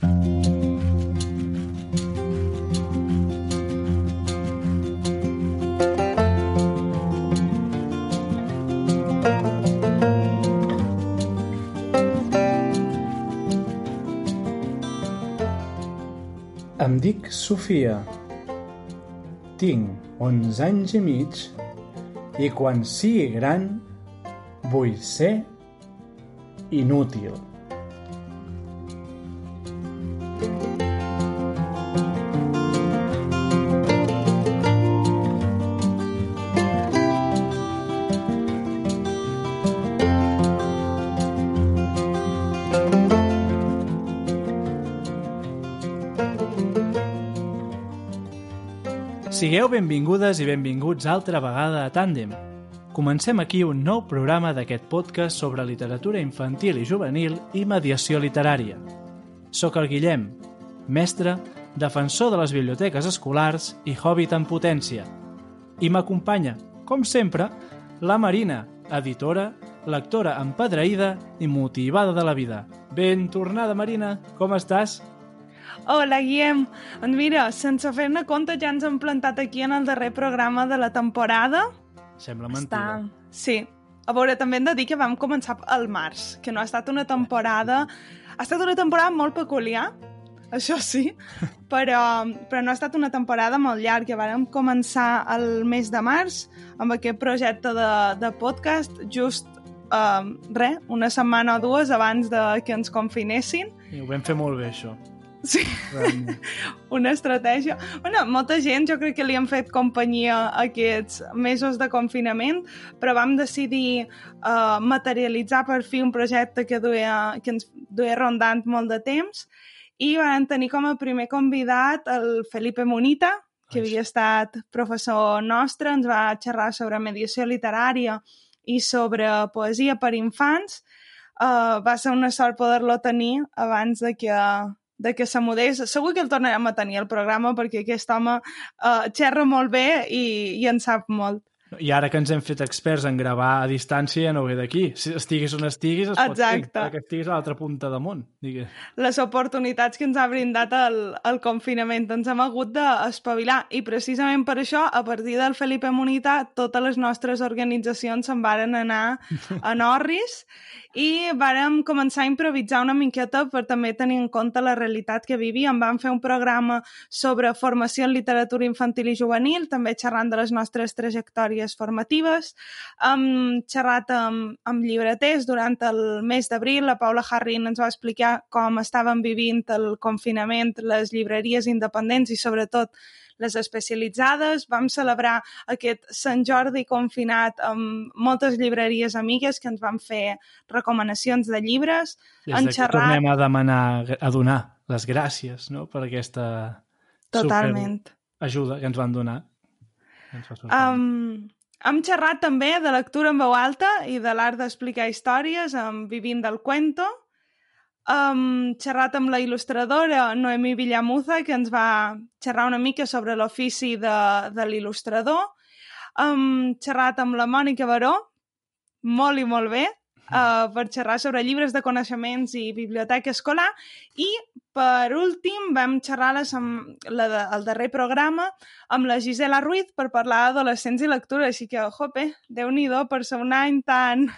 Em dic Sofia. Tinc 11 anys i mig i quan sigui gran vull ser inútil. Sigueu benvingudes i benvinguts altra vegada a Tàndem. Comencem aquí un nou programa d'aquest podcast sobre literatura infantil i juvenil i mediació literària. Soc el Guillem, mestre, defensor de les biblioteques escolars i hobbit en potència. I m'acompanya, com sempre, la Marina, editora, lectora empadreïda i motivada de la vida. Ben tornada, Marina, com estàs? Hola, Guillem. Doncs mira, sense fer-ne compte ja ens hem plantat aquí en el darrer programa de la temporada. Sembla mentida. Està... Sí. A veure, també hem de dir que vam començar al març, que no ha estat una temporada... Ha estat una temporada molt peculiar, això sí, però, però no ha estat una temporada molt llarga. Vàrem començar el mes de març amb aquest projecte de, de podcast just uh, res, una setmana o dues abans de que ens confinessin. I ho vam fer molt bé, això. Sí, Realment. una estratègia. Bueno, molta gent jo crec que li han fet companyia aquests mesos de confinament, però vam decidir uh, materialitzar per fi un projecte que, duia, que ens duia rondant molt de temps i vam tenir com a primer convidat el Felipe Monita, que havia estat professor nostre, ens va xerrar sobre mediació literària i sobre poesia per infants. Uh, va ser una sort poder-lo tenir abans de que de que se mudés. Segur que el tornarem a tenir al programa perquè aquest home uh, xerra molt bé i, i en sap molt. I ara que ens hem fet experts en gravar a distància ja no ve d'aquí. Si estiguis on estiguis, es pot Exacte. fer, que estiguis a l'altra punta del món. Digues. Les oportunitats que ens ha brindat el, el confinament. Ens hem hagut d'espavilar i precisament per això, a partir del Felipe Monita, totes les nostres organitzacions se'n varen anar a Norris i vàrem començar a improvisar una miqueta per també tenir en compte la realitat que vivíem. Vam fer un programa sobre formació en literatura infantil i juvenil, també xerrant de les nostres trajectòries formatives. Hem xerrat amb, amb llibreters durant el mes d'abril. La Paula Harrin ens va explicar com estaven vivint el confinament les llibreries independents i sobretot les especialitzades. Vam celebrar aquest Sant Jordi confinat amb moltes llibreries amigues que ens van fer recomanacions de llibres. Des d'aquí xerrat- tornem a demanar, a donar les gràcies no? per aquesta Totalment. ajuda que ens van donar. Ens va. Um, hem xerrat també de lectura en veu alta i de l'art d'explicar històries amb Vivint del Cuento. Um, xerrat amb la il·lustradora Noemí Villamuza, que ens va xerrar una mica sobre l'ofici de, de l'il·lustrador. Um, xerrat amb la Mònica Baró, molt i molt bé, uh, per xerrar sobre llibres de coneixements i biblioteca escolar. I, per últim, vam xerrar amb la de, el darrer programa amb la Gisela Ruiz per parlar d'adolescents i lectura, així que, jope, déu nhi per ser un any tan,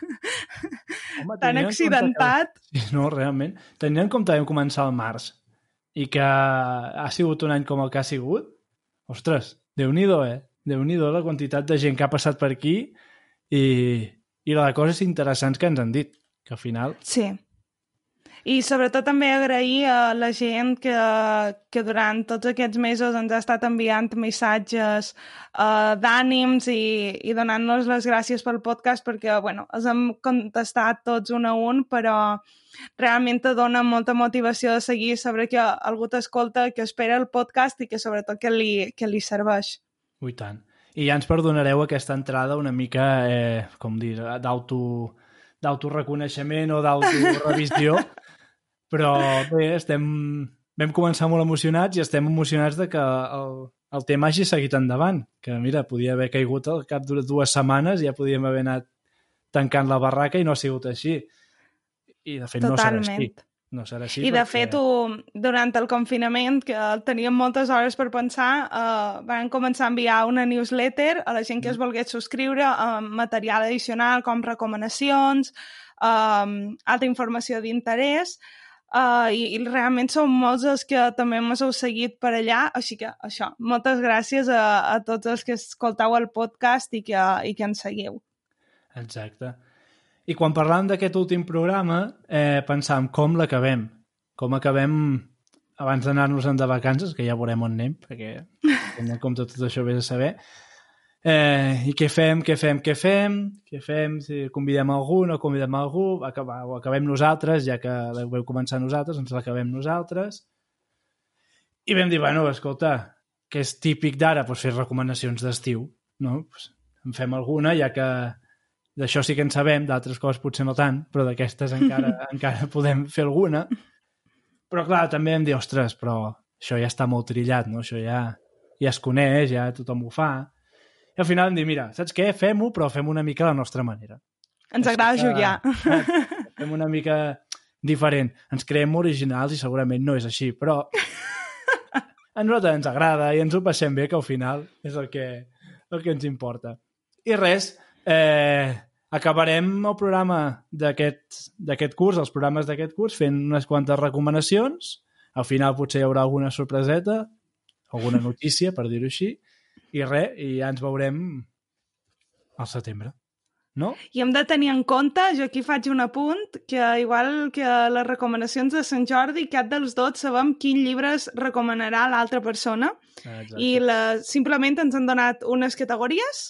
Home, tan accidentat. Que... Sí, no, realment. Tenint en compte que vam començar al març i que ha sigut un any com el que ha sigut, ostres, déu-n'hi-do, eh? déu nhi la quantitat de gent que ha passat per aquí i, i la de coses interessants que ens han dit, que al final... Sí. I sobretot també agrair a la gent que, que durant tots aquests mesos ens ha estat enviant missatges uh, d'ànims i, i donant-nos les gràcies pel podcast perquè, bueno, els hem contestat tots un a un, però realment te dona molta motivació de seguir, saber que algú t'escolta, que espera el podcast i que sobretot que li, que li serveix. Ui, tant. I ja ens perdonareu aquesta entrada una mica, eh, com dir, d'auto d'autoreconeixement o d'autorevisió, però bé, estem, vam començar molt emocionats i estem emocionats de que el, el tema hagi seguit endavant, que mira, podia haver caigut al cap de dues setmanes i ja podíem haver anat tancant la barraca i no ha sigut així. I de fet Totalment. no serà així. No serà així I de perquè... fet, ho, durant el confinament, que teníem moltes hores per pensar, eh, van començar a enviar una newsletter a la gent que es volgués subscriure amb material addicional com recomanacions, eh, altra informació d'interès, Uh, i, i realment som molts els que també ens heu seguit per allà, així que això, moltes gràcies a, a tots els que escoltau el podcast i que, i que ens seguiu. Exacte. I quan parlàvem d'aquest últim programa, eh, pensàvem com l'acabem. Com acabem abans d'anar-nos de vacances, que ja veurem on anem, perquè tenint en compte tot això vés a saber, Eh, I què fem, què fem, què fem, què fem, si convidem algú, no convidem algú, acabar, ho acabem nosaltres, ja que la veu començar nosaltres, ens l'acabem nosaltres. I vam dir, bueno, escolta, que és típic d'ara pues, fer recomanacions d'estiu, no? Pues, en fem alguna, ja que d'això sí que en sabem, d'altres coses potser no tant, però d'aquestes encara, encara podem fer alguna. Però clar, també hem dit, ostres, però això ja està molt trillat, no? Això ja, ja es coneix, ja tothom ho fa i al final em dir, mira, saps què? Fem-ho, però fem una mica a la nostra manera. Ens agrada que, jugar. Fem una mica diferent. Ens creem originals i segurament no és així, però a nosaltres ens agrada i ens ho passem bé, que al final és el que, el que ens importa. I res, eh, acabarem el programa d'aquest curs, els programes d'aquest curs, fent unes quantes recomanacions. Al final potser hi haurà alguna sorpreseta, alguna notícia, per dir-ho així, i res, i ja ens veurem al setembre. No? I hem de tenir en compte, jo aquí faig un apunt, que igual que les recomanacions de Sant Jordi, cap dels dos sabem quin llibres recomanarà l'altra persona. Exacte. I la, simplement ens han donat unes categories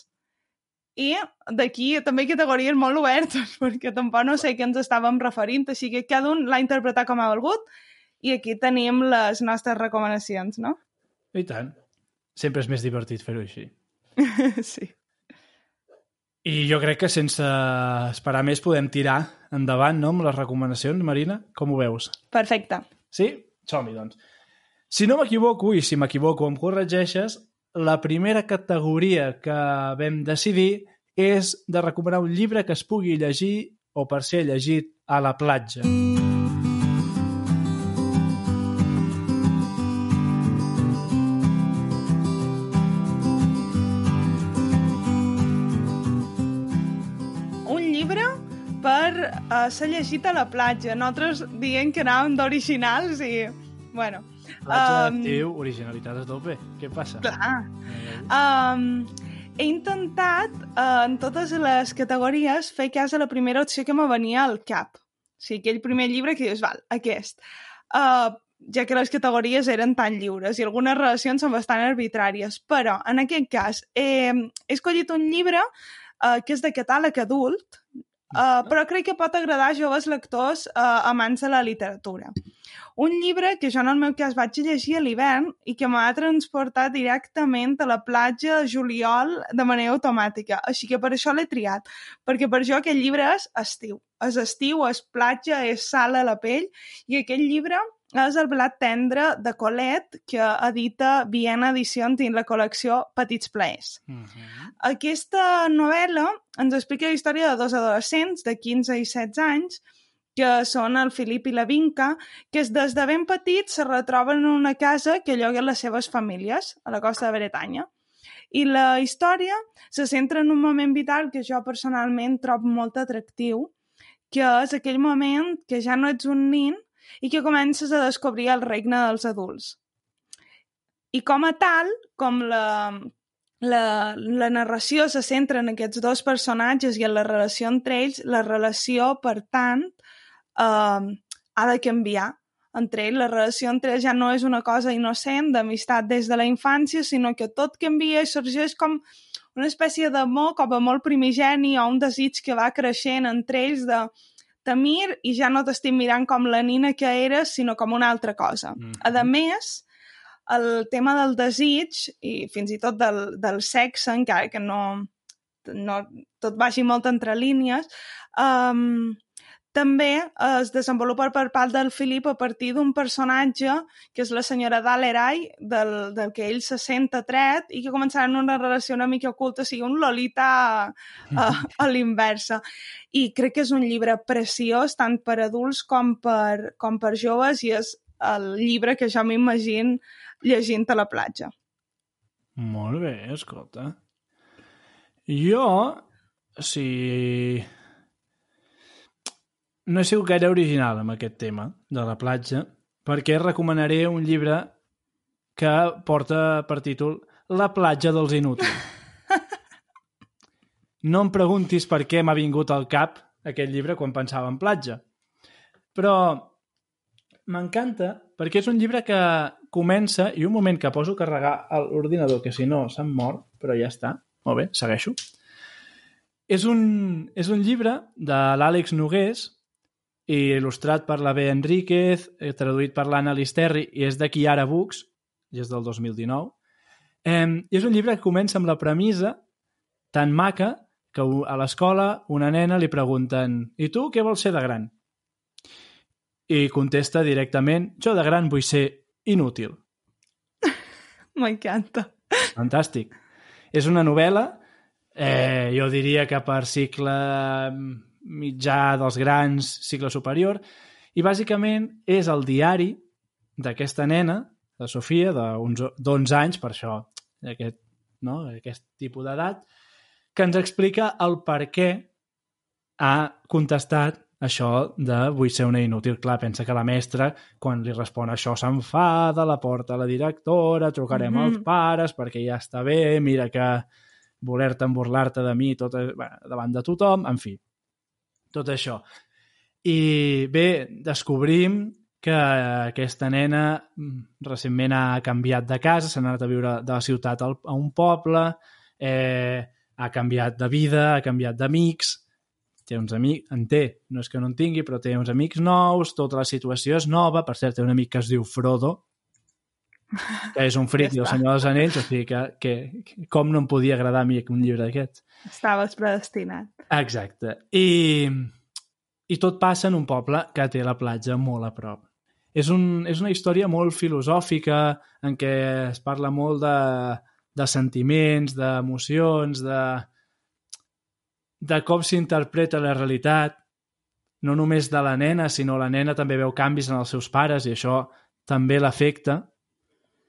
i d'aquí també categories molt obertes, perquè tampoc no sé què ens estàvem referint, així que cada un l'ha interpretat com ha volgut i aquí tenim les nostres recomanacions, no? I tant. Sempre és més divertit fer-ho així. sí. I jo crec que sense esperar més podem tirar endavant no, amb les recomanacions, Marina. Com ho veus? Perfecte. Sí? Som-hi, doncs. Si no m'equivoco, i si m'equivoco em corregeixes, la primera categoria que vam decidir és de recomanar un llibre que es pugui llegir o per ser llegit a la platja. Mm. uh, s'ha llegit a la platja. Nosaltres dient que anàvem d'originals i... Bueno... Platja um, teu, originalitat a tope. Què passa? Clar. Um, he intentat, uh, en totes les categories, fer cas a la primera opció que me venia al cap. O sigui, aquell primer llibre que dius, val, aquest. Uh, ja que les categories eren tan lliures i algunes relacions són bastant arbitràries. Però, en aquest cas, eh, he escollit un llibre uh, que és de catàleg adult, Uh, però crec que pot agradar a joves lectors uh, amants de la literatura. Un llibre que jo en el meu cas vaig llegir a l'hivern i que m'ha transportat directament a la platja de juliol de manera automàtica. Així que per això l'he triat, perquè per jo aquest llibre és estiu. És estiu, és platja, és sal a la pell i aquest llibre és el blat tendre de Colet que edita Viena Edicions dins la col·lecció Petits Plaers. Uh Mhm. -huh. Aquesta novel·la ens explica la història de dos adolescents de 15 i 16 anys que són el Filip i la Vinca, que des de ben petits se retroben en una casa que lloguen les seves famílies a la costa de Bretanya. I la història se centra en un moment vital que jo personalment trobo molt atractiu, que és aquell moment que ja no ets un nin i que comences a descobrir el regne dels adults. I com a tal, com la, la, la narració se centra en aquests dos personatges i en la relació entre ells, la relació, per tant, eh, ha de canviar entre ells. La relació entre ells ja no és una cosa innocent, d'amistat des de la infància, sinó que tot canvia i sorgeix com una espècie d'amor com a molt primigeni o un desig que va creixent entre ells de Tamir i ja no t'estic mirant com la nina que eres, sinó com una altra cosa. Mm -hmm. A més, el tema del desig i fins i tot del, del sexe, encara que no, no tot vagi molt entre línies, um, també es desenvolupa per part del Filip a partir d'un personatge que és la senyora Dalerai, del, del que ell se sent atret i que començaran una relació una mica oculta, o sigui, un Lolita a, a, a l'inversa. I crec que és un llibre preciós, tant per adults com per, com per joves, i és el llibre que jo m'imagino llegint a la platja. Molt bé, escolta. Jo, si no he sigut gaire original amb aquest tema de la platja, perquè recomanaré un llibre que porta per títol La platja dels inútils. No em preguntis per què m'ha vingut al cap aquest llibre quan pensava en platja. Però m'encanta perquè és un llibre que comença i un moment que poso a carregar l'ordinador, que si no se'm mor, però ja està. Molt bé, segueixo. És un, és un llibre de l'Àlex Nogués i il·lustrat per la B. Enríquez, eh, traduït per l'Anna Listerri i és de Kiara Books, i és del 2019. Eh, I és un llibre que comença amb la premissa tan maca que a l'escola una nena li pregunten «I tu què vols ser de gran?» I contesta directament «Jo de gran vull ser inútil». M'encanta. Fantàstic. És una novel·la, eh, jo diria que per cicle mitjà dels grans, cicle superior, i bàsicament és el diari d'aquesta nena, de Sofia, d'11 anys, per això aquest, no? aquest tipus d'edat, que ens explica el per què ha contestat això de vull ser una inútil. Clar, pensa que la mestra, quan li respon això, s'enfada, la porta a la directora, trucarem mm -hmm. als pares perquè ja està bé, mira que voler-te burlar-te de mi tot, bueno, davant de tothom, en fi, tot això. I bé, descobrim que aquesta nena mm, recentment ha canviat de casa, s'ha anat a viure de la ciutat a un poble, eh, ha canviat de vida, ha canviat d'amics, té uns amics, en té, no és que no en tingui, però té uns amics nous, tota la situació és nova, per cert, té un amic que es diu Frodo, que és un fric ja del Senyor dels Anells, o sigui que, que, que com no em podia agradar a mi un llibre d'aquests. Estaves predestinat. Exacte. I, I tot passa en un poble que té la platja molt a prop. És, un, és una història molt filosòfica en què es parla molt de, de sentiments, d'emocions, de, de com s'interpreta la realitat, no només de la nena, sinó la nena també veu canvis en els seus pares i això també l'afecta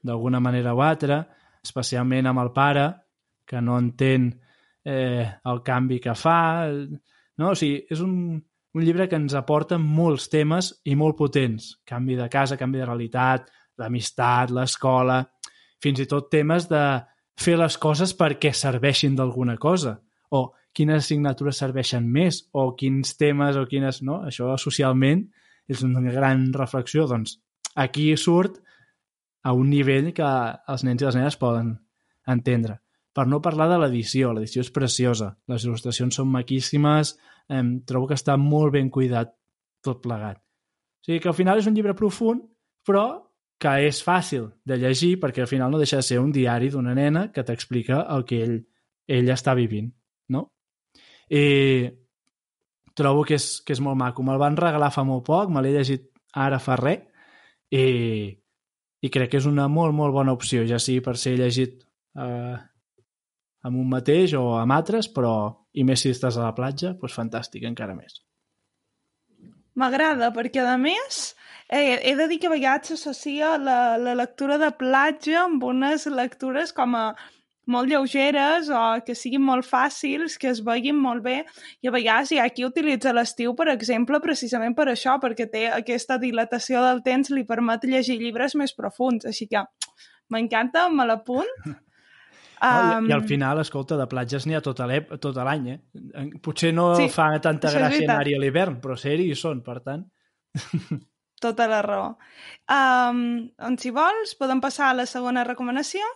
d'alguna manera o altra, especialment amb el pare, que no entén eh, el canvi que fa... No? O sigui, és un, un llibre que ens aporta molts temes i molt potents. Canvi de casa, canvi de realitat, l'amistat, l'escola, fins i tot temes de fer les coses perquè serveixin d'alguna cosa o quines assignatures serveixen més o quins temes o quines... No? Això socialment és una gran reflexió. Doncs aquí surt a un nivell que els nens i les nenes poden entendre. Per no parlar de l'edició, l'edició és preciosa, les il·lustracions són maquíssimes, eh, trobo que està molt ben cuidat tot plegat. O sigui que al final és un llibre profund, però que és fàcil de llegir perquè al final no deixa de ser un diari d'una nena que t'explica el que ell, ell està vivint, no? I trobo que és, que és molt maco. Me'l van regalar fa molt poc, me l'he llegit ara fa res, i, i crec que és una molt, molt bona opció, ja sigui per ser llegit eh, amb un mateix o amb altres, però i més si estàs a la platja, doncs fantàstic, encara més. M'agrada, perquè a més eh, he de dir que a vegades s'associa la, la lectura de platja amb unes lectures com a molt lleugeres o que siguin molt fàcils, que es veguin molt bé i a vegades hi ha qui utilitza l'estiu, per exemple, precisament per això, perquè té aquesta dilatació del temps li permet llegir llibres més profuns, així que m'encanta, me l'apunt. Um... I, I al final, escolta, de platges n'hi ha tot l'any, eh? Potser no sí, fa tanta gràcia anar-hi a l'hivern, però ser-hi hi són, per tant... tota la raó. Um, doncs, si vols, podem passar a la segona recomanació,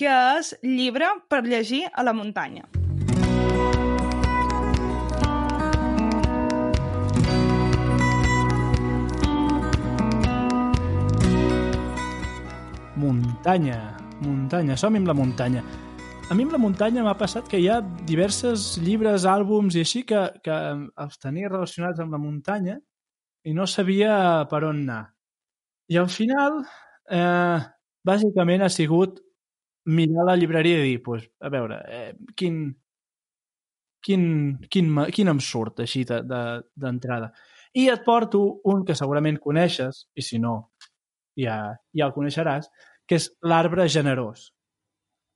que és llibre per llegir a la muntanya. Muntanya, muntanya, som amb la muntanya. A mi amb la muntanya m'ha passat que hi ha diversos llibres, àlbums i així que, que els tenia relacionats amb la muntanya i no sabia per on anar. I al final, eh, bàsicament ha sigut mirar la llibreria i dir, pues, a veure, eh, quin, quin, quin, quin em surt així de- de- d'entrada. I et porto un que segurament coneixes, i si no, ja, ja el coneixeràs, que és L'arbre generós,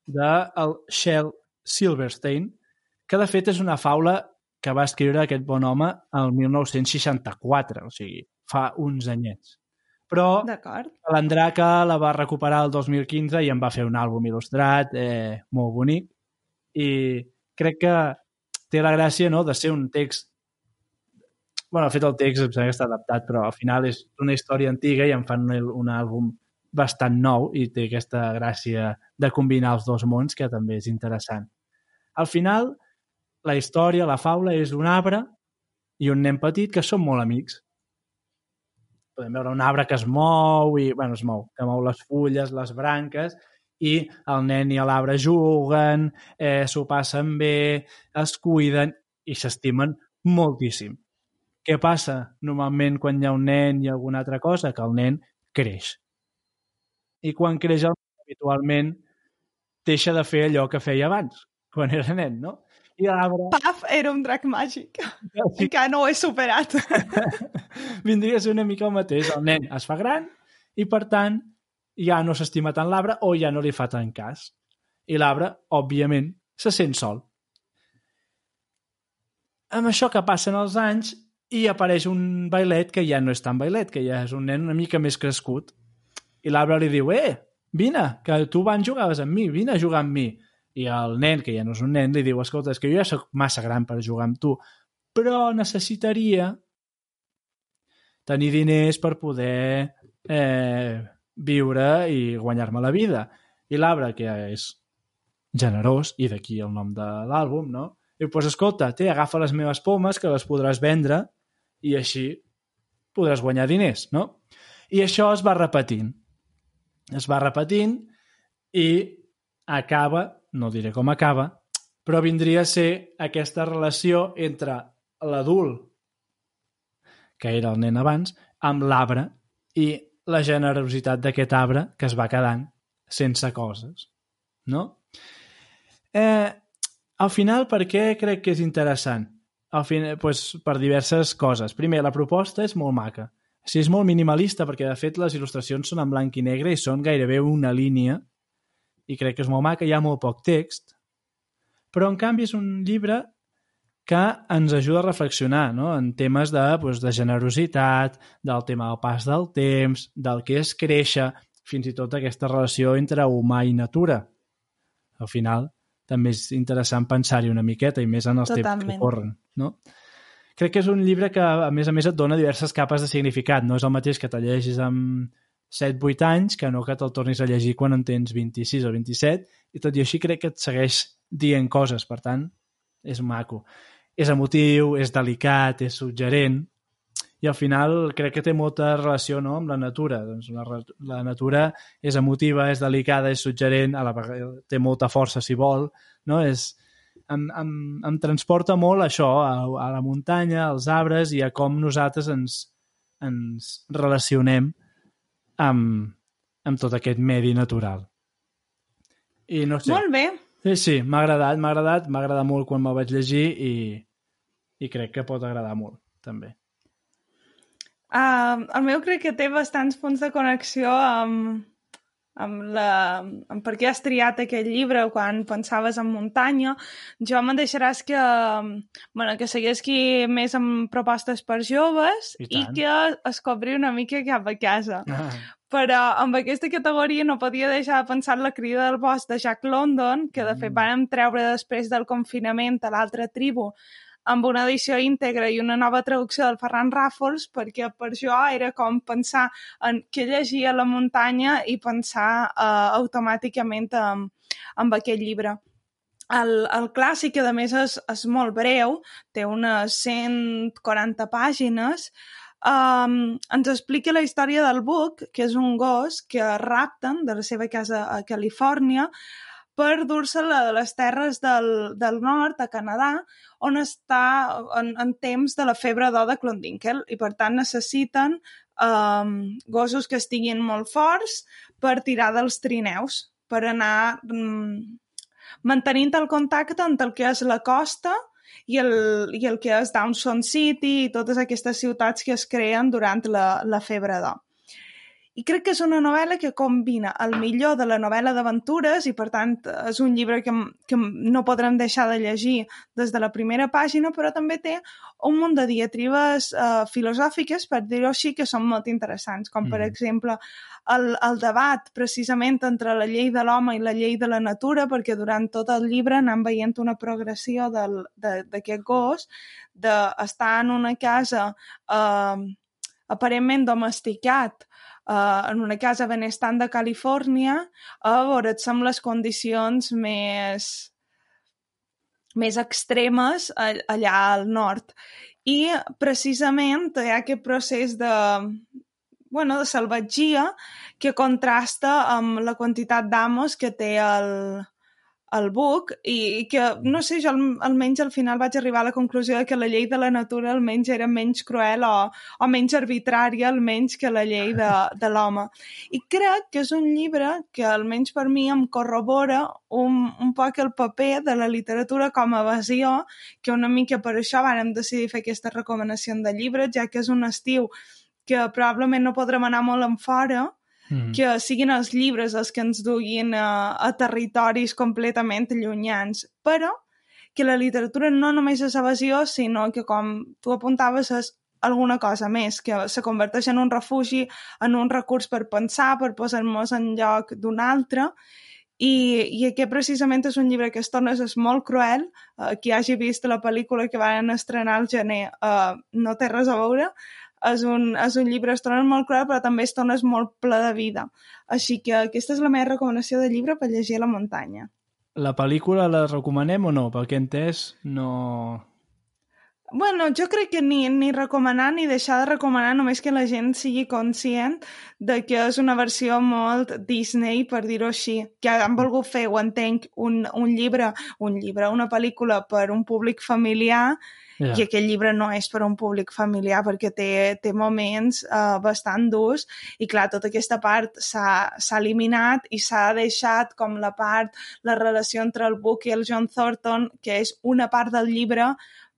de el Shel Silverstein, que de fet és una faula que va escriure aquest bon home el 1964, o sigui, fa uns anyets. Però l'Andraca la va recuperar el 2015 i en va fer un àlbum il·lustrat eh, molt bonic i crec que té la gràcia no, de ser un text bueno, fet el text em sembla que està adaptat però al final és una història antiga i en fan un, un àlbum bastant nou i té aquesta gràcia de combinar els dos mons que també és interessant. Al final, la història, la faula, és un arbre i un nen petit que són molt amics podem veure un arbre que es mou i, bueno, es mou, que mou les fulles, les branques i el nen i l'arbre juguen, eh, s'ho passen bé, es cuiden i s'estimen moltíssim. Què passa normalment quan hi ha un nen i alguna altra cosa? Que el nen creix. I quan creix el nen, habitualment deixa de fer allò que feia abans, quan era nen, no? I l'arbre... Paf, era un drac màgic. Sí, Encara no ho he superat. vindria a ser una mica el mateix. El nen es fa gran i, per tant, ja no s'estima tant l'arbre o ja no li fa tant cas. I l'arbre, òbviament, se sent sol. Amb això que passen els anys i apareix un bailet que ja no és tan bailet, que ja és un nen una mica més crescut. I l'arbre li diu, eh, vine, que tu abans jugaves amb mi, vine a jugar amb mi. I el nen, que ja no és un nen, li diu, escolta, és que jo ja sóc massa gran per jugar amb tu, però necessitaria tenir diners per poder eh, viure i guanyar-me la vida. I l'arbre, que és generós, i d'aquí el nom de l'àlbum, no? Diu, pues escolta, té, agafa les meves pomes que les podràs vendre i així podràs guanyar diners, no? I això es va repetint. Es va repetint i acaba, no diré com acaba, però vindria a ser aquesta relació entre l'adult que era el nen abans, amb l'arbre i la generositat d'aquest arbre que es va quedant sense coses. No? Eh, al final, per què crec que és interessant? Al final, pues, per diverses coses. Primer, la proposta és molt maca. Sigui, és molt minimalista perquè, de fet, les il·lustracions són en blanc i negre i són gairebé una línia i crec que és molt maca, hi ha molt poc text, però, en canvi, és un llibre que ens ajuda a reflexionar no? en temes de, doncs, de generositat, del tema del pas del temps, del que és créixer, fins i tot aquesta relació entre humà i natura. Al final, també és interessant pensar-hi una miqueta, i més en els temps que Totalment. corren. No? Crec que és un llibre que, a més a més, et dona diverses capes de significat. No és el mateix que te llegis amb 7-8 anys que no que te'l tornis a llegir quan en tens 26 o 27, i tot i així crec que et segueix dient coses, per tant, és maco és emotiu, és delicat, és suggerent, i al final crec que té molta relació no, amb la natura. Doncs la, la natura és emotiva, és delicada, és suggerent, a la vegada té molta força si vol, no? És, em, em, em transporta molt això, a, a la muntanya, als arbres i a com nosaltres ens, ens relacionem amb, amb tot aquest medi natural. I no sé, Molt bé. Sí, sí, m'ha agradat, m'ha agradat, m'ha agradat molt quan me'l vaig llegir i, i crec que pot agradar molt, també. Uh, el meu crec que té bastants punts de connexió amb, amb, la, amb per què has triat aquest llibre quan pensaves en muntanya. Jo me deixaràs que, bueno, que segueixi més amb propostes per joves I i, que es cobri una mica cap a casa. Ah, Però amb aquesta categoria no podia deixar de pensar en la crida del bosc de Jack London, que de fet Mm. vàrem treure després del confinament a l'altra tribu amb una edició íntegra i una nova traducció del Ferran Ràfols, perquè per jo era com pensar en què llegia la muntanya i pensar uh, automàticament en, en aquell llibre. El, el clàssic, a més és, és molt breu, té unes 140 pàgines, um, ens explica la història del Buck, que és un gos que rapten de la seva casa a Califòrnia per dur-se'l a les terres del, del nord, a Canadà, on està en, en temps de la febre de Klondinkel i per tant necessiten um, gossos que estiguin molt forts per tirar dels trineus, per anar um, mantenint el contacte entre el que és la costa i el, i el que és Downson City i totes aquestes ciutats que es creen durant la, la febre d'or. I crec que és una novel·la que combina el millor de la novel·la d'aventures i, per tant, és un llibre que, que no podrem deixar de llegir des de la primera pàgina, però també té un munt de diatribes uh, filosòfiques, per dir-ho així, que són molt interessants, com, per mm. exemple, el, el debat precisament entre la llei de l'home i la llei de la natura, perquè durant tot el llibre anem veient una progressió d'aquest gos, d'estar en una casa eh, aparentment domesticat, uh, en una casa benestant de Califòrnia a veure amb les condicions més més extremes allà al nord. I precisament hi ha aquest procés de, bueno, de salvatgia que contrasta amb la quantitat d'amos que té el, el buc i, que, no sé, jo almenys al final vaig arribar a la conclusió de que la llei de la natura almenys era menys cruel o, o menys arbitrària almenys que la llei de, de l'home. I crec que és un llibre que almenys per mi em corrobora un, un poc el paper de la literatura com a evasió, que una mica per això vàrem decidir fer aquesta recomanació de llibres, ja que és un estiu que probablement no podrem anar molt en fora, -hmm. que siguin els llibres els que ens duguin a, a territoris completament llunyans, però que la literatura no només és evasió, sinó que, com tu apuntaves, és alguna cosa més, que se converteix en un refugi, en un recurs per pensar, per posar-nos en lloc d'un altre, i, i aquest precisament és un llibre que estones és molt cruel, uh, qui hagi vist la pel·lícula que van estrenar al gener uh, no té res a veure, és un, és un llibre estones molt cruel, però també estones molt ple de vida. Així que aquesta és la meva recomanació de llibre per llegir a la muntanya. La pel·lícula la recomanem o no? Pel que he entès, no... Bueno, jo crec que ni, ni recomanar ni deixar de recomanar, només que la gent sigui conscient de que és una versió molt Disney, per dir-ho així, que han volgut fer, ho entenc, un, un llibre, un llibre, una pel·lícula per un públic familiar Yeah. I aquest llibre no és per a un públic familiar perquè té, té moments uh, bastant durs i clar, tota aquesta part s'ha eliminat i s'ha deixat com la part, la relació entre el Book i el John Thornton, que és una part del llibre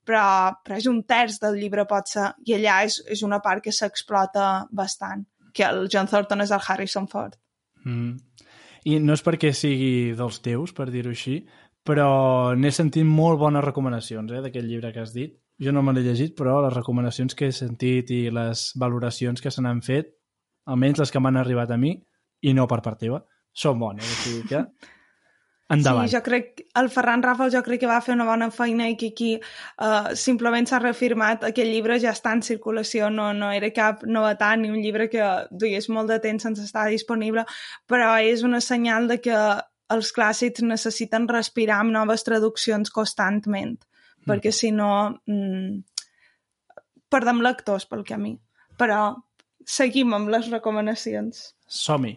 però, però és un terç del llibre pot ser i allà és, és una part que s'explota bastant que el John Thornton és el Harrison Ford mm. i no és perquè sigui dels teus, per dir-ho així però n'he sentit molt bones recomanacions eh, d'aquest llibre que has dit. Jo no me l'he llegit, però les recomanacions que he sentit i les valoracions que se n'han fet, almenys les que m'han arribat a mi, i no per part teva, són bones. O sigui que endavant. Sí, jo crec que el Ferran Ràfol jo crec que va fer una bona feina i que aquí uh, simplement s'ha reafirmat aquest llibre ja està en circulació, no, no era cap novetat ni un llibre que duies molt de temps sense estar disponible, però és una senyal de que els clàssics necessiten respirar amb noves traduccions constantment, mm. perquè si no mm, perdem lectors pel camí. Però seguim amb les recomanacions. Som-hi.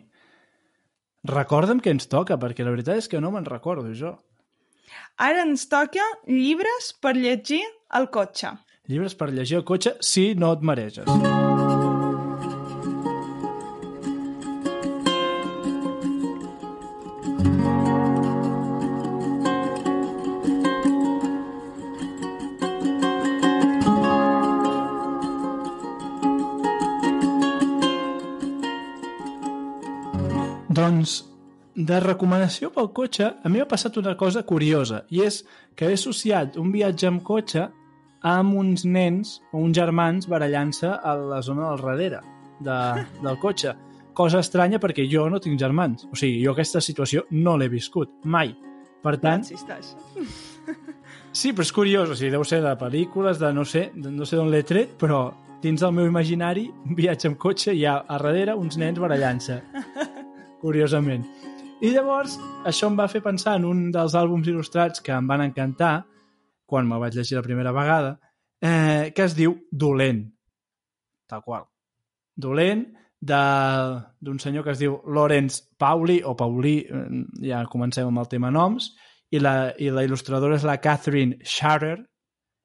Recorda'm què ens toca, perquè la veritat és que no me'n recordo, jo. Ara ens toca llibres per llegir al cotxe. Llibres per llegir al cotxe si no et mareges. Doncs de recomanació pel cotxe, a mi m'ha passat una cosa curiosa, i és que he associat un viatge amb cotxe amb uns nens o uns germans barallant-se a la zona del darrere de, del cotxe. Cosa estranya perquè jo no tinc germans. O sigui, jo aquesta situació no l'he viscut, mai. Per tant... Sí, però és curiós, o sigui, deu ser de pel·lícules, de no sé, de no sé d'on l'he tret, però dins del meu imaginari, un viatge amb cotxe, hi ha a darrere uns nens barallant-se. Curiosament. I llavors, això em va fer pensar en un dels àlbums il·lustrats que em van encantar, quan me'l vaig llegir la primera vegada, eh, que es diu Dolent. Tal qual. Dolent, d'un senyor que es diu Lawrence Pauli, o Paulí, eh, ja comencem amb el tema noms, i la, i la il·lustradora és la Catherine Scharer,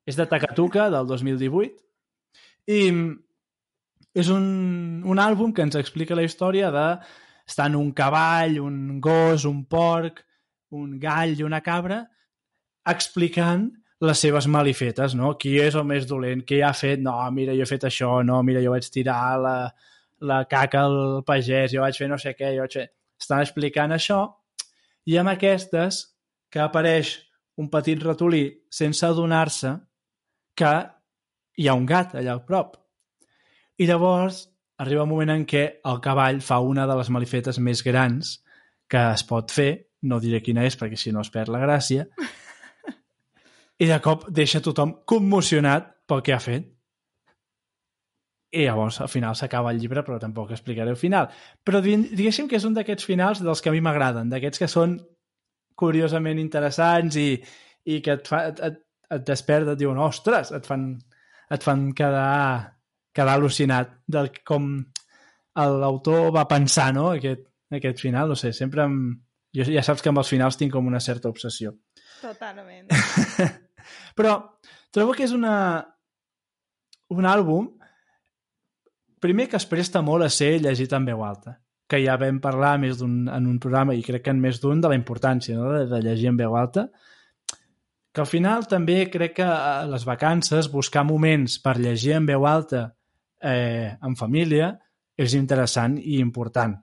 és de Takatuka, del 2018, i és un, un àlbum que ens explica la història de estar en un cavall, un gos, un porc, un gall i una cabra, explicant les seves malifetes, no? Qui és el més dolent? Qui ha fet? No, mira, jo he fet això, no, mira, jo vaig tirar la, la caca al pagès, jo vaig fer no sé què, jo vaig fer... Estan explicant això i amb aquestes que apareix un petit ratolí sense adonar-se que hi ha un gat allà al prop. I llavors arriba un moment en què el cavall fa una de les malifetes més grans que es pot fer, no diré quina és perquè si no es perd la gràcia, i de cop deixa tothom commocionat pel que ha fet. I llavors al final s'acaba el llibre, però tampoc explicaré el final. Però diguéssim que és un d'aquests finals dels que a mi m'agraden, d'aquests que són curiosament interessants i, i que et, fa, et, et, et desperta, et diuen, ostres, et fan, et fan quedar, quedar al·lucinat del com l'autor va pensar no? aquest, aquest final, no sé, sempre em... jo ja saps que amb els finals tinc com una certa obsessió. Totalment. Però trobo que és una un àlbum primer que es presta molt a ser llegit en veu alta que ja vam parlar més un, en un programa i crec que en més d'un de la importància no? de, de llegir en veu alta que al final també crec que a les vacances buscar moments per llegir en veu alta eh, en família és interessant i important.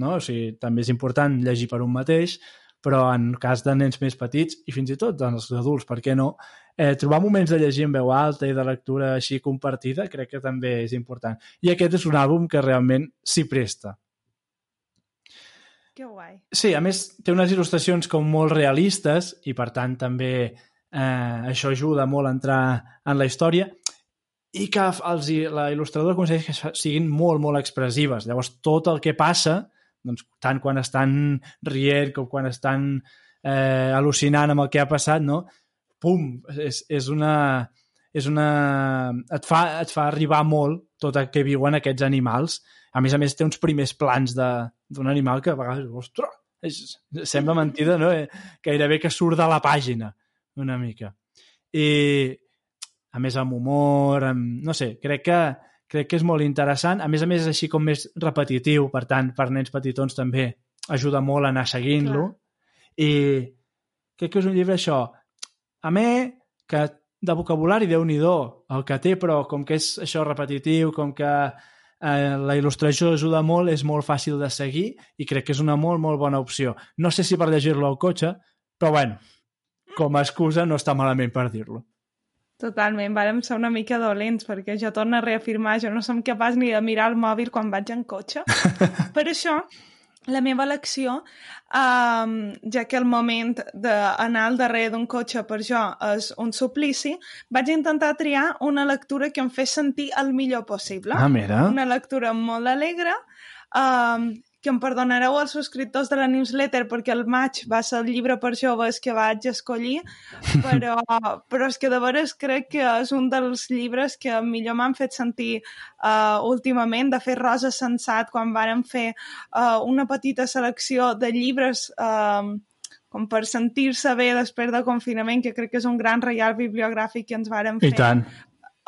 No? O sigui, també és important llegir per un mateix, però en cas de nens més petits i fins i tot dels adults, per què no, eh, trobar moments de llegir en veu alta i de lectura així compartida crec que també és important. I aquest és un àlbum que realment s'hi presta. Que guai. Sí, a més té unes il·lustracions com molt realistes i per tant també eh, això ajuda molt a entrar en la història i que els, la il·lustradora aconsegueix que siguin molt, molt expressives. Llavors, tot el que passa, doncs, tant quan estan rient com quan estan eh, al·lucinant amb el que ha passat, no? pum, és, és una... És una... Et, fa, et fa arribar molt tot el que viuen aquests animals. A més a més, té uns primers plans d'un animal que a vegades, ostres, és, sembla mentida, no? Eh, gairebé que surt de la pàgina una mica. I, a més, amb humor, amb... no sé, crec que, crec que és molt interessant. A més a més, és així com més repetitiu, per tant, per nens petitons també ajuda molt a anar seguint-lo. I crec que és un llibre, això, a mi, que de vocabulari, déu nhi el que té, però com que és això repetitiu, com que eh, la il·lustració ajuda molt, és molt fàcil de seguir i crec que és una molt, molt bona opció. No sé si per llegir-lo al cotxe, però bueno, com a excusa no està malament per dir-lo. Totalment, vàrem ser una mica dolents, perquè jo torno a reafirmar, jo no som capaç ni de mirar el mòbil quan vaig en cotxe. per això, la meva elecció, um, ja que el moment d'anar al darrere d'un cotxe per jo és un suplici, vaig intentar triar una lectura que em fes sentir el millor possible. Ah, mira. Una lectura molt alegre, um, que em perdonareu els subscriptors de la newsletter perquè el maig va ser el llibre per joves que vaig escollir, però, però és que de veres crec que és un dels llibres que millor m'han fet sentir uh, últimament. De fer Rosa Sensat, quan vàrem fer uh, una petita selecció de llibres uh, com per sentir-se bé després del confinament, que crec que és un gran reial bibliogràfic que ens vàrem fer. I tant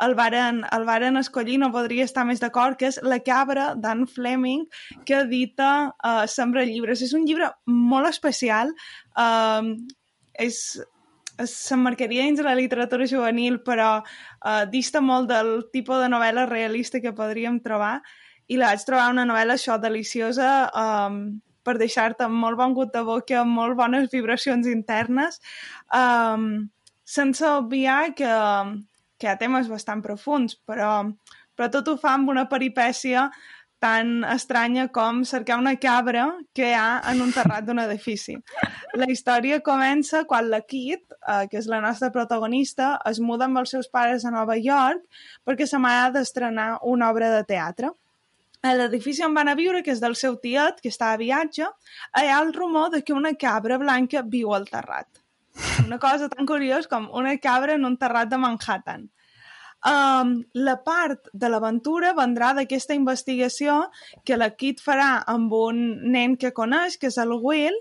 el varen, el varen escollir, no podria estar més d'acord, que és La cabra d'Anne Fleming, que edita uh, Sembra llibres. És un llibre molt especial, uh, és, s'emmarcaria dins de la literatura juvenil, però uh, dista molt del tipus de novel·la realista que podríem trobar, i la vaig trobar una novel·la això deliciosa, um, per deixar-te molt bon gut de boca, molt bones vibracions internes, um, sense obviar que, que hi ha temes bastant profuns, però, però tot ho fa amb una peripècia tan estranya com cercar una cabra que hi ha en un terrat d'un edifici. La història comença quan la Kit, eh, que és la nostra protagonista, es muda amb els seus pares a Nova York perquè sa mare ha d'estrenar una obra de teatre. A l'edifici on van a viure, que és del seu tiet, que està a viatge, hi ha el rumor de que una cabra blanca viu al terrat. Una cosa tan curiosa com una cabra en un terrat de Manhattan. Um, la part de l'aventura vendrà d'aquesta investigació que la Kit farà amb un nen que coneix, que és el Will,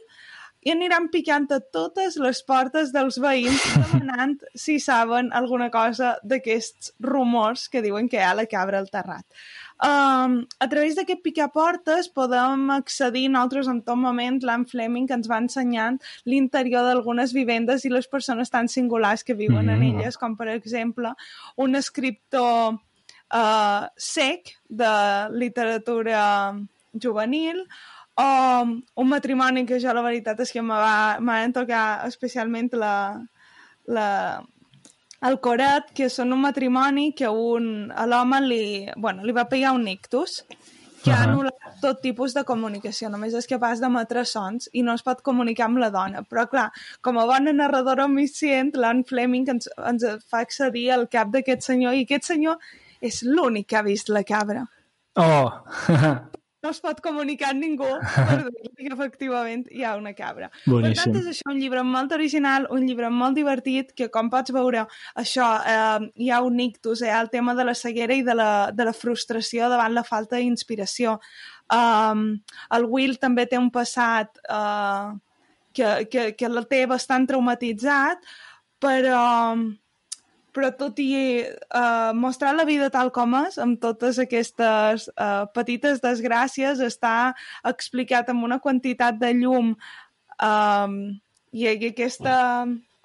i aniran picant a totes les portes dels veïns demanant si saben alguna cosa d'aquests rumors que diuen que hi ha la cabra al terrat. Um, a través d'aquest picaportes podem accedir nosaltres en tot moment l'Anne Fleming que ens va ensenyant l'interior d'algunes vivendes i les persones tan singulars que viuen mm. en elles, com per exemple un escriptor uh, sec de literatura juvenil o un matrimoni que jo la veritat és que m'ha tocat especialment la, la, el Corat, que són un matrimoni que un, a l'home li, bueno, li va pegar un ictus que uh -huh. ha anul·lat tot tipus de comunicació, només és capaç d'emetre sons i no es pot comunicar amb la dona. Però, clar, com a bona narradora omniscient, l'Anne Fleming ens, ens fa accedir al cap d'aquest senyor i aquest senyor és l'únic que ha vist la cabra. Oh! no es pot comunicar amb ningú per dir que efectivament hi ha una cabra. Boníssim. Per tant, és això un llibre molt original, un llibre molt divertit, que com pots veure, això, eh, hi ha un ictus, ha el tema de la ceguera i de la, de la frustració davant la falta d'inspiració. Um, el Will també té un passat uh, que, que, que el té bastant traumatitzat, però però tot i uh, mostrar la vida tal com és, amb totes aquestes uh, petites desgràcies, està explicat amb una quantitat de llum um, i, i aquesta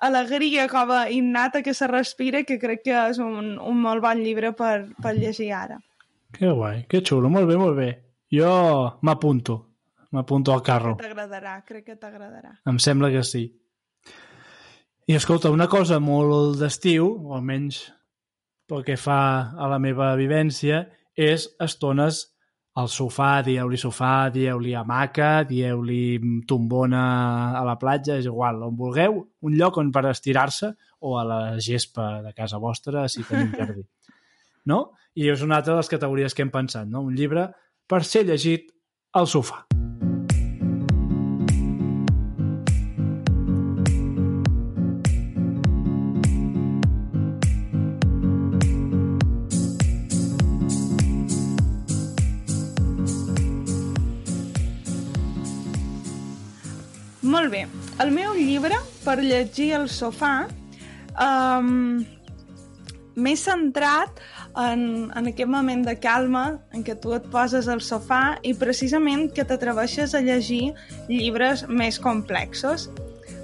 alegria com a innata que se respira que crec que és un, un molt bon llibre per, per llegir ara. Que guai, que xulo, molt bé, molt bé. Jo m'apunto, m'apunto al carro. T'agradarà, crec que t'agradarà. Em sembla que sí. I escolta, una cosa molt d'estiu, o almenys pel que fa a la meva vivència, és estones al sofà, dieu-li sofà, dieu-li hamaca, dieu-li tombona a la platja, és igual, on vulgueu, un lloc on per estirar-se o a la gespa de casa vostra, si tenim jardí. No? I és una altra de les categories que hem pensat, no? Un llibre per ser llegit al sofà. Molt bé. El meu llibre per llegir al sofà um, m'he centrat en, en aquest moment de calma en què tu et poses al sofà i precisament que t'atreveixes a llegir llibres més complexos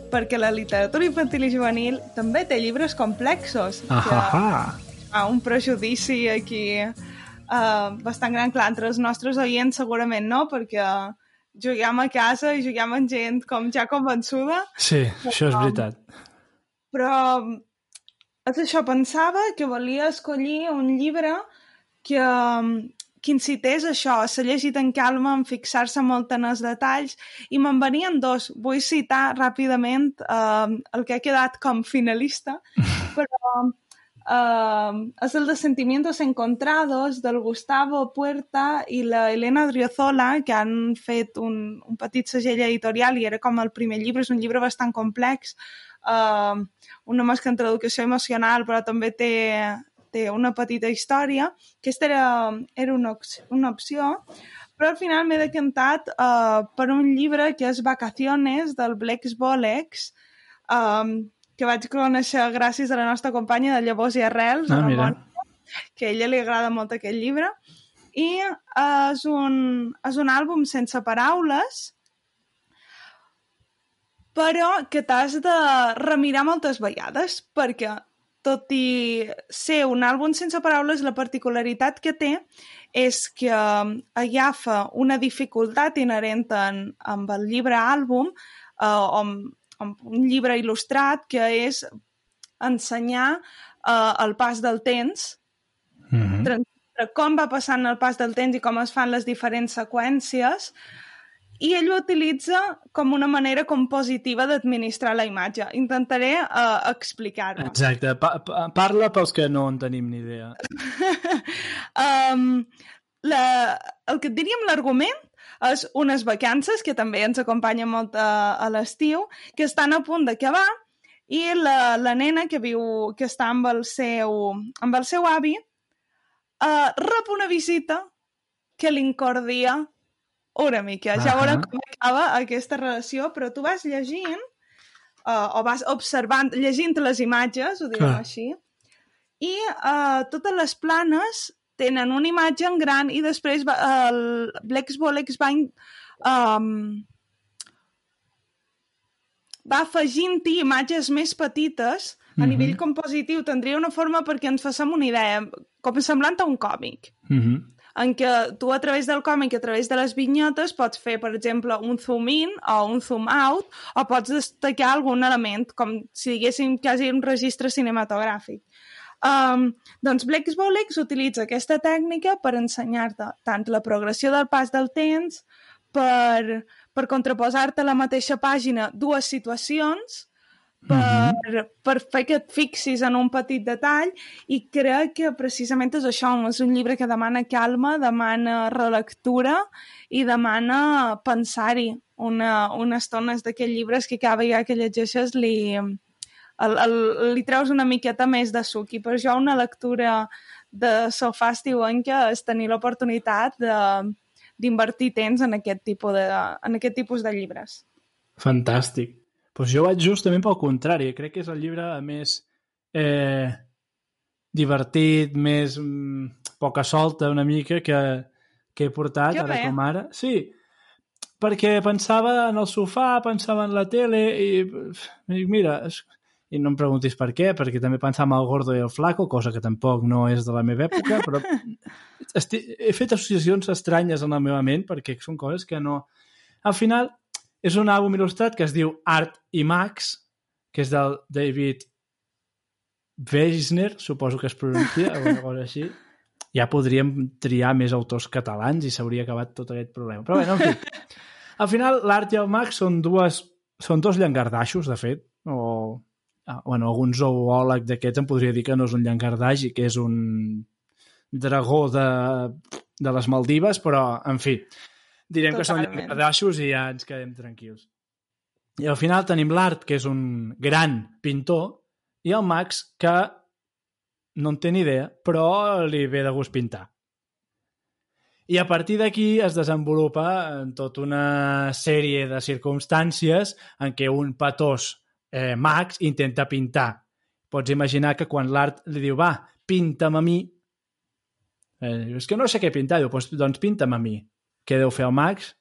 perquè la literatura infantil i juvenil també té llibres complexos ah que ha un prejudici aquí uh, bastant gran, clar, entre els nostres oients segurament no, perquè juguem a casa i juguem amb gent com ja convençuda. Sí, però, això és veritat. Però és això, pensava que volia escollir un llibre que, que incités això, a ser llegit en calma, en fixar-se molt en els detalls, i me'n venien dos. Vull citar ràpidament eh, el que ha quedat com finalista, però Uh, es el de Sentimientos Encontrados del Gustavo Puerta i la Elena Driozola, que han fet un, un petit segell editorial i era com el primer llibre, és un llibre bastant complex, uh, una mescla entre educació emocional, però també té, té una petita història. Aquesta era, era una, una opció, però al final m'he decantat uh, per un llibre que és Vacaciones, del Blex Bolex, um, que vaig conèixer gràcies a la nostra companya de Llavors i Arrels, ah, mira. que a ella li agrada molt aquest llibre, i és un, és un àlbum sense paraules, però que t'has de remirar moltes vegades, perquè tot i ser un àlbum sense paraules, la particularitat que té és que agafa una dificultat inherent en, amb el llibre àlbum, eh, on un llibre il·lustrat que és ensenyar uh, el pas del temps, mm -hmm. com va passant el pas del temps i com es fan les diferents seqüències i ell ho utilitza com una manera compositiva d'administrar la imatge. Intentaré uh, explicar-ho. Exacte. Pa pa parla pels que no en tenim ni idea. um, la, el que et diríem l'argument és unes vacances, que també ens acompanyen molt a, a l'estiu, que estan a punt d'acabar i la, la nena que viu, que està amb el seu, amb el seu avi, uh, rep una visita que l'incordia una mica. Uh -huh. Ja com acaba aquesta relació, però tu vas llegint uh, o vas observant, llegint les imatges, ho diguem així, i uh, totes les planes tenen una imatge en gran i després va, el Blex Bolex va um, va afegint-hi imatges més petites a mm -hmm. nivell compositiu. Tindria una forma perquè ens fassem una idea, com semblant a un còmic. Mm -hmm en què tu a través del còmic, a través de les vinyetes, pots fer, per exemple, un zoom-in o un zoom-out, o pots destacar algun element, com si diguéssim quasi un registre cinematogràfic. Um, doncs Blex Bolex utilitza aquesta tècnica per ensenyar-te tant la progressió del pas del temps, per, per contraposar-te a la mateixa pàgina dues situacions, per, uh -huh. per fer que et fixis en un petit detall i crec que precisament és això, és un llibre que demana calma, demana relectura i demana pensar-hi una, una estona d'aquells llibres que cada vegada que llegeixes li, el, el, li treus una miqueta més de suc i per això una lectura de sofà estiuenca és tenir l'oportunitat de d'invertir temps en aquest, tipus de, en aquest tipus de llibres. Fantàstic. Pues jo vaig justament pel contrari. Crec que és el llibre més eh, divertit, més mm, poca solta una mica que, que he portat, que ara bé. com ara. Sí, perquè pensava en el sofà, pensava en la tele i, i dic, mira, i no em preguntis per què, perquè també pensava en el gordo i el flaco, cosa que tampoc no és de la meva època, però esti... he fet associacions estranyes en la meva ment perquè són coses que no... Al final, és un àlbum il·lustrat que es diu Art i Max, que és del David Weisner, suposo que es pronuncia, o una cosa així. Ja podríem triar més autors catalans i s'hauria acabat tot aquest problema. Però bé, no, en fi. Al final, l'Art i el Max són dues són dos llangardaixos, de fet, o bueno, algun zoòleg d'aquests em podria dir que no és un llangardaix i que és un dragó de, de les Maldives, però, en fi, direm Totalment. que són llangardaixos i ja ens quedem tranquils. I al final tenim l'Art, que és un gran pintor, i el Max, que no en té ni idea, però li ve de gust pintar. I a partir d'aquí es desenvolupa en tota una sèrie de circumstàncies en què un patós eh, Max intenta pintar. Pots imaginar que quan l'art li diu va, pinta'm a mi, eh, és que no sé què pintar, diu, doncs, doncs pinta'm a mi. Què deu fer el Max?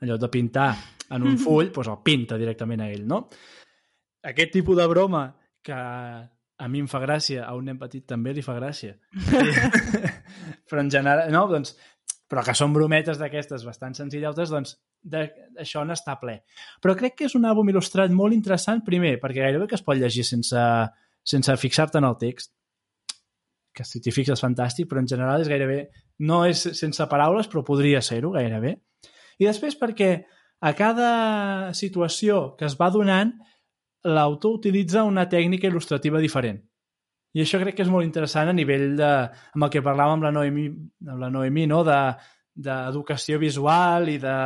Lloc de pintar en un full, doncs el pinta directament a ell, no? Aquest tipus de broma que a mi em fa gràcia, a un nen petit també li fa gràcia. però en general, no, doncs, però que són brometes d'aquestes bastant senzilletes, doncs d'això n'està ple. Però crec que és un àlbum il·lustrat molt interessant, primer, perquè gairebé que es pot llegir sense, sense fixar-te en el text, que si t'hi fixes fantàstic, però en general és gairebé... No és sense paraules, però podria ser-ho gairebé. I després perquè a cada situació que es va donant l'autor utilitza una tècnica il·lustrativa diferent. I això crec que és molt interessant a nivell de... amb el que parlàvem amb la Noemi, amb la Noemi no? d'educació de, visual i de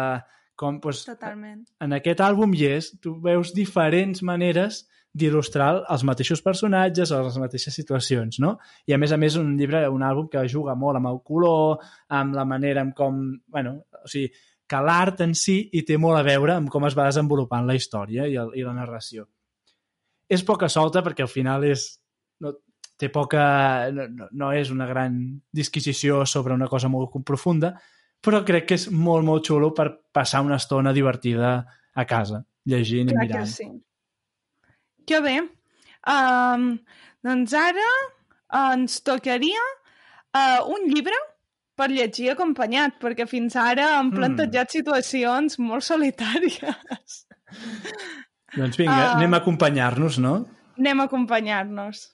com... Doncs, Totalment. En aquest àlbum hi és, tu veus diferents maneres d'il·lustrar els mateixos personatges o les mateixes situacions, no? I a més a més un llibre, un àlbum que juga molt amb el color, amb la manera en com... Bueno, o sigui, que l'art en si hi té molt a veure amb com es va desenvolupant la història i, el, i la narració. És poca solta perquè al final és... Té poca... No, no, no és una gran disquisició sobre una cosa molt profunda, però crec que és molt, molt xulo per passar una estona divertida a casa, llegint Clar i mirant. Que sí. Que bé. Um, doncs ara ens tocaria uh, un llibre per llegir acompanyat, perquè fins ara hem plantejat mm. situacions molt solitàries. Doncs vinga, uh, anem a acompanyar-nos, no? Anem a acompanyar-nos.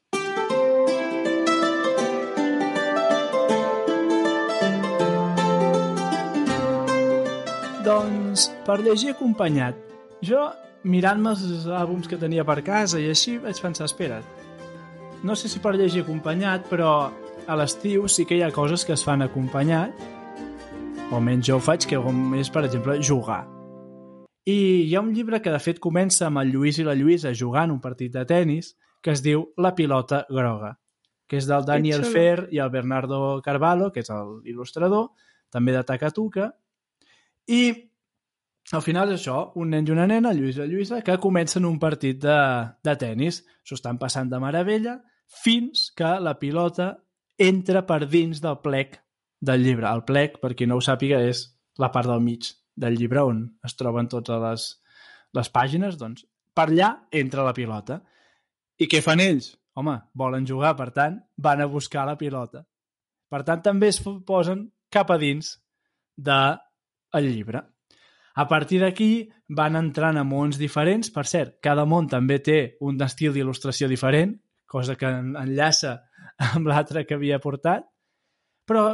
Doncs per llegir acompanyat. Jo, mirant-me els àlbums que tenia per casa i així, vaig pensar, espera't, no sé si per llegir acompanyat, però a l'estiu sí que hi ha coses que es fan acompanyat, o almenys jo ho faig, que és, per exemple, jugar. I hi ha un llibre que de fet comença amb el Lluís i la Lluïsa jugant un partit de tennis que es diu La pilota groga, que és del Daniel. Fer i el Bernardo Carvalho, que és l'il·lustrador, també de Takatuka, i al final és això, un nen i una nena, Lluís i Lluïsa, que comencen un partit de, de tennis. S'ho estan passant de meravella fins que la pilota entra per dins del plec del llibre. El plec, per qui no ho sàpiga, és la part del mig del llibre on es troben totes les, les pàgines. Doncs per allà entra la pilota. I què fan ells? Home, volen jugar, per tant, van a buscar la pilota. Per tant, també es posen cap a dins del llibre. A partir d'aquí van entrant a mons diferents. Per cert, cada món també té un estil d'il·lustració diferent, cosa que enllaça amb l'altre que havia portat. Però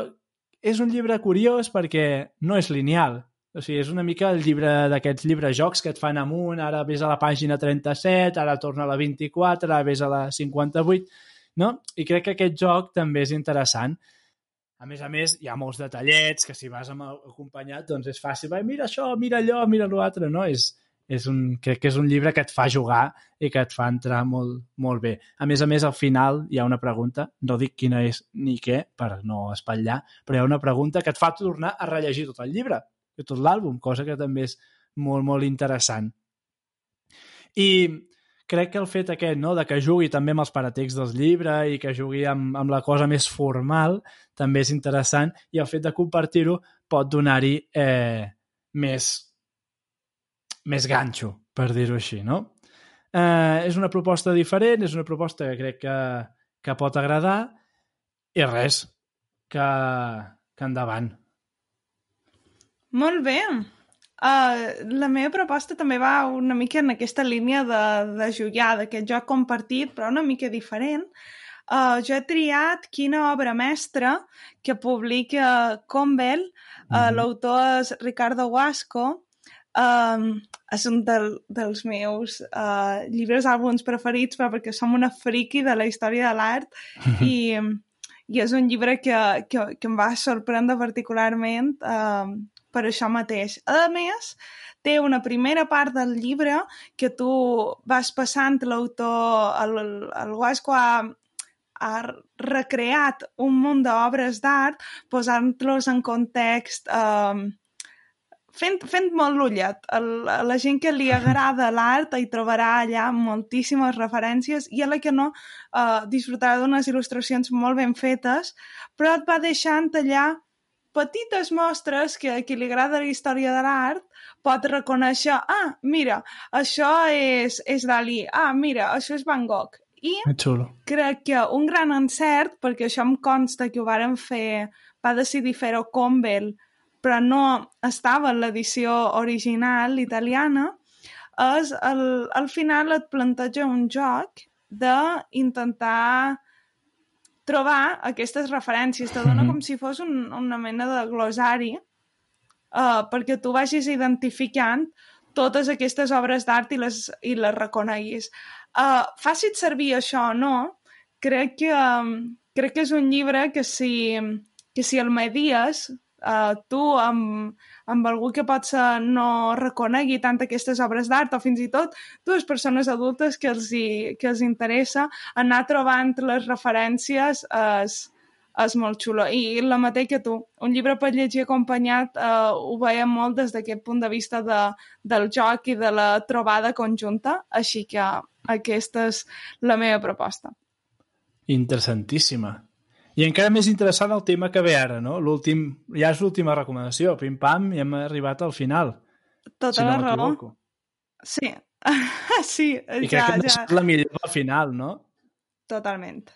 és un llibre curiós perquè no és lineal. O sigui, és una mica el llibre d'aquests llibres jocs que et fan amunt, ara ves a la pàgina 37, ara torna a la 24, ara ves a la 58, no? I crec que aquest joc també és interessant. A més a més, hi ha molts detallets que si vas amb acompanyat doncs és fàcil. Va, mira això, mira allò, mira l'altre, no? És, és un, crec que és un llibre que et fa jugar i que et fa entrar molt, molt bé. A més a més, al final hi ha una pregunta, no dic quina és ni què, per no espatllar, però hi ha una pregunta que et fa tornar a rellegir tot el llibre, tot l'àlbum, cosa que també és molt, molt interessant. I crec que el fet aquest, no?, de que jugui també amb els paratecs dels llibres i que jugui amb, amb la cosa més formal també és interessant i el fet de compartir-ho pot donar-hi eh, més, més ganxo, per dir-ho així, no? Eh, és una proposta diferent, és una proposta que crec que, que pot agradar i res, que, que endavant. Molt bé. Uh, la meva proposta també va una mica en aquesta línia de, de jugar, d'aquest joc compartit, però una mica diferent. Uh, jo he triat quina obra mestra que publica Convel, uh, mm -hmm. l'autor és Ricardo Guasco, um, és un del, dels meus uh, llibres àlbums preferits, però perquè som una friki de la història de l'art i, i és un llibre que, que, que em va sorprendre particularment uh, per això mateix. A més, té una primera part del llibre que tu vas passant l'autor, el, el Guasco ha, ha recreat un munt d'obres d'art posant-los en context eh, fent, fent molt l'ullet. A la gent que li agrada l'art hi trobarà allà moltíssimes referències i a la que no eh, disfrutarà d'unes il·lustracions molt ben fetes, però et va deixant allà petites mostres que a qui li agrada la història de l'art pot reconèixer, ah, mira, això és, és Dalí, ah, mira, això és Van Gogh. I crec que un gran encert, perquè això em consta que ho varen fer, va decidir fer-ho Convel, però no estava en l'edició original italiana, és el, al final et planteja un joc d'intentar trobar aquestes referències. Te dona mm -hmm. com si fos un, una mena de glosari uh, perquè tu vagis identificant totes aquestes obres d'art i, les, i les reconeguis. Uh, Facis servir això o no, crec que, um, crec que és un llibre que si, que si el medies, uh, tu amb, amb algú que potser no reconegui tant aquestes obres d'art o fins i tot dues persones adultes que els, hi, que els interessa anar trobant les referències és, és molt xulo. I la mateixa que tu, un llibre per llegir acompanyat eh, ho veiem molt des d'aquest punt de vista de, del joc i de la trobada conjunta, així que aquesta és la meva proposta. Interessantíssima. I encara més interessant el tema que ve ara, no? L'últim, ja és l'última recomanació, pim-pam, i hem arribat al final. Tota si la no raó. Sí, sí, I crec ja, que no ja, la millor al final, no? totalment.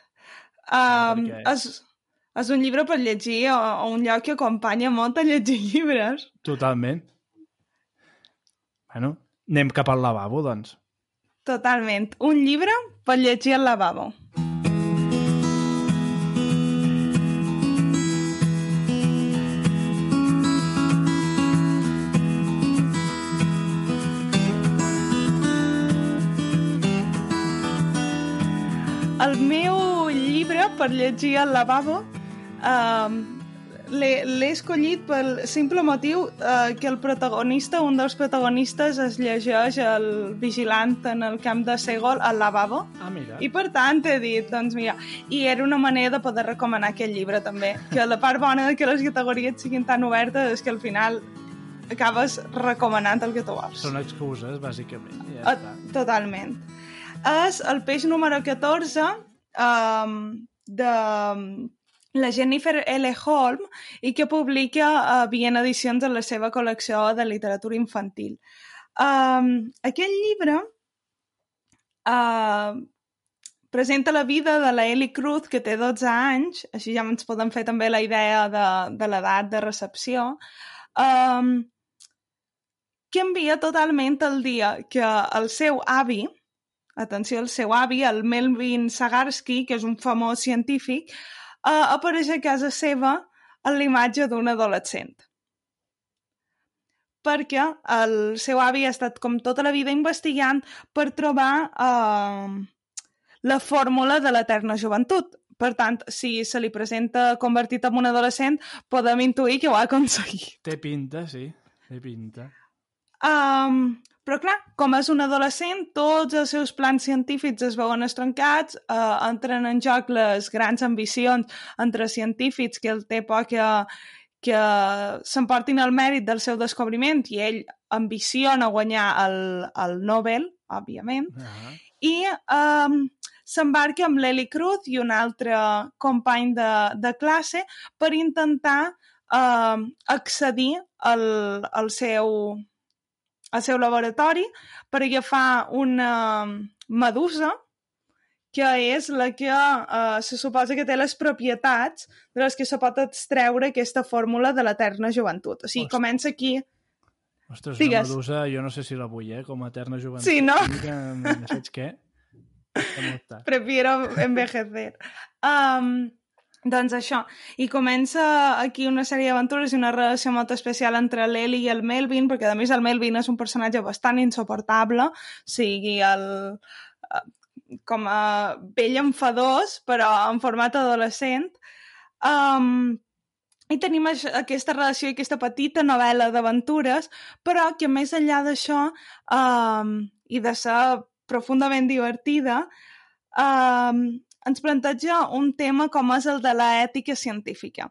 Ah, Um, perquè- és, és un llibre per llegir o, o un lloc que acompanya molt a llegir llibres. Totalment. Bueno, anem cap al lavabo, doncs. Totalment. Un llibre per llegir al lavabo. el meu llibre per llegir al lavabo um, l'he escollit pel simple motiu uh, que el protagonista, un dels protagonistes, es llegeix el vigilant en el camp de Segol al lavabo. Ah, mira. I per tant he dit, doncs mira, i era una manera de poder recomanar aquest llibre també, que la part bona de que les categories siguin tan obertes és que al final acabes recomanant el que tu vols. Són excuses, bàsicament. Ja Uh, està. totalment. És el peix número 14 um, de la Jennifer L. Holm i que publica uh, Viena Edicions en la seva col·lecció de literatura infantil. Um, aquest llibre uh, presenta la vida de la Ellie Cruz, que té 12 anys, així ja ens podem fer també la idea de, de l'edat de recepció, um, canvia totalment el dia que el seu avi, atenció, el seu avi, el Melvin Sagarsky, que és un famós científic, uh, apareix a casa seva en l'imatge d'un adolescent. Perquè el seu avi ha estat com tota la vida investigant per trobar uh, la fórmula de l'eterna joventut. Per tant, si se li presenta convertit en un adolescent, podem intuir que ho ha aconseguit. Té pinta, sí. Té pinta. Um, però clar, com és un adolescent, tots els seus plans científics es veuen estroncats, uh, entren en joc les grans ambicions entre científics que el té por que, que s'emportin el mèrit del seu descobriment i ell ambiciona guanyar el, el Nobel, òbviament, Ah. i um, s'embarca amb l'Eli Cruz i un altre company de, de classe per intentar uh, accedir al, al, seu, al seu laboratori per agafar una medusa que és la que uh, se suposa que té les propietats de les que se pot extreure aquesta fòrmula de l'eterna joventut. O sigui, Ostres. comença aquí... Ostres, Digues. una medusa, jo no sé si la vull, eh? Com a eterna joventut. Sí, no? Una mica, saps què? Prefiero envejecer. Um, doncs això, i comença aquí una sèrie d'aventures i una relació molt especial entre l'Eli i el Melvin, perquè a més el Melvin és un personatge bastant insuportable, o sigui, el, eh, com a vell enfadós, però en format adolescent. Um, i tenim aquesta relació i aquesta petita novel·la d'aventures, però que més enllà d'això um, i de ser profundament divertida, um, ens planteja un tema com és el de l'ètica científica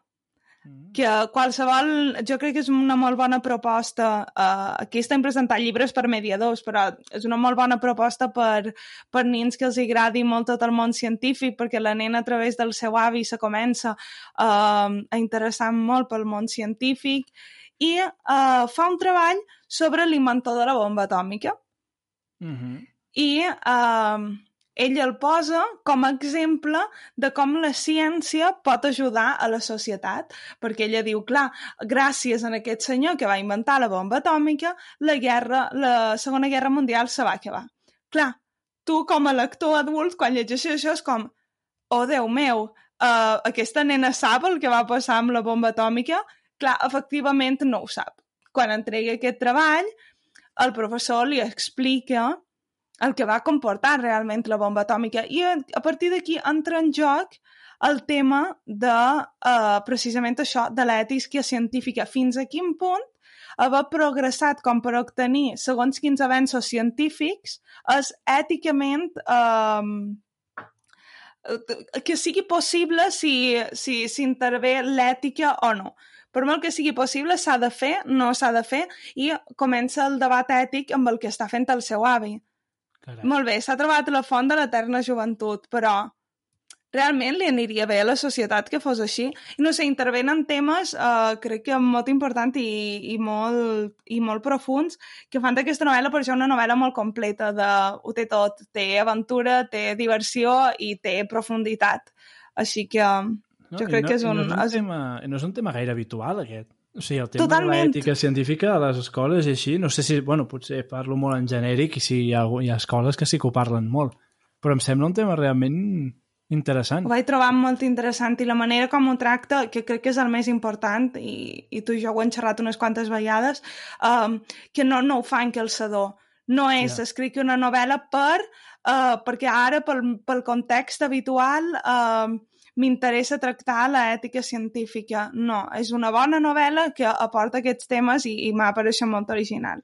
Mm. que qualsevol, jo crec que és una molt bona proposta, uh, aquí estem presentant llibres per mediadors, però és una molt bona proposta per, per nens que els agradi molt tot el món científic, perquè la nena a través del seu avi se comença uh, a interessar molt pel món científic i uh, fa un treball sobre l'inventor de la bomba atòmica Mhm. i uh, ell el posa com a exemple de com la ciència pot ajudar a la societat, perquè ella diu, clar, gràcies a aquest senyor que va inventar la bomba atòmica, la guerra, la Segona Guerra Mundial se va acabar. Clar, tu com a lector adult, quan llegeixes això, és com, oh, Déu meu, uh, aquesta nena sap el que va passar amb la bomba atòmica? Clar, efectivament no ho sap. Quan entrega aquest treball, el professor li explica el que va comportar realment la bomba atòmica i a, partir d'aquí entra en joc el tema de uh, precisament això, de l'ètica científica. Fins a quin punt haver progressat com per obtenir segons quins avenços científics és èticament um, que sigui possible si si s'intervé l'ètica o no. Per molt que sigui possible, s'ha de fer, no s'ha de fer, i comença el debat ètic amb el que està fent el seu avi. Carai. Molt bé, s'ha trobat la font de l'eterna joventut, però realment li aniria bé a la societat que fos així. I no sé, intervenen temes, eh, crec que molt important i, i, molt, i molt profuns, que fan d'aquesta novel·la per això una novel·la molt completa, de, ho té tot, té aventura, té diversió i té profunditat. Així que No, jo crec no, que és un... No és, un tema, no és un tema gaire habitual, aquest. O sigui, el tema Totalment. de l'ètica científica a les escoles i així, no sé si, bueno, potser parlo molt en genèric i si hi ha, hi ha escoles que sí que ho parlen molt, però em sembla un tema realment interessant. Ho vaig trobar molt interessant i la manera com ho tracta, que crec que és el més important, i, i tu i jo ho hem xerrat unes quantes vegades, um, que no, no ho fa en calçador. No és Ja. escric una novel·la per... Uh, perquè ara, pel, pel context habitual, uh, m'interessa tractar la ètica científica. No, és una bona novel·la que aporta aquests temes i, i m'ha pareixet molt original.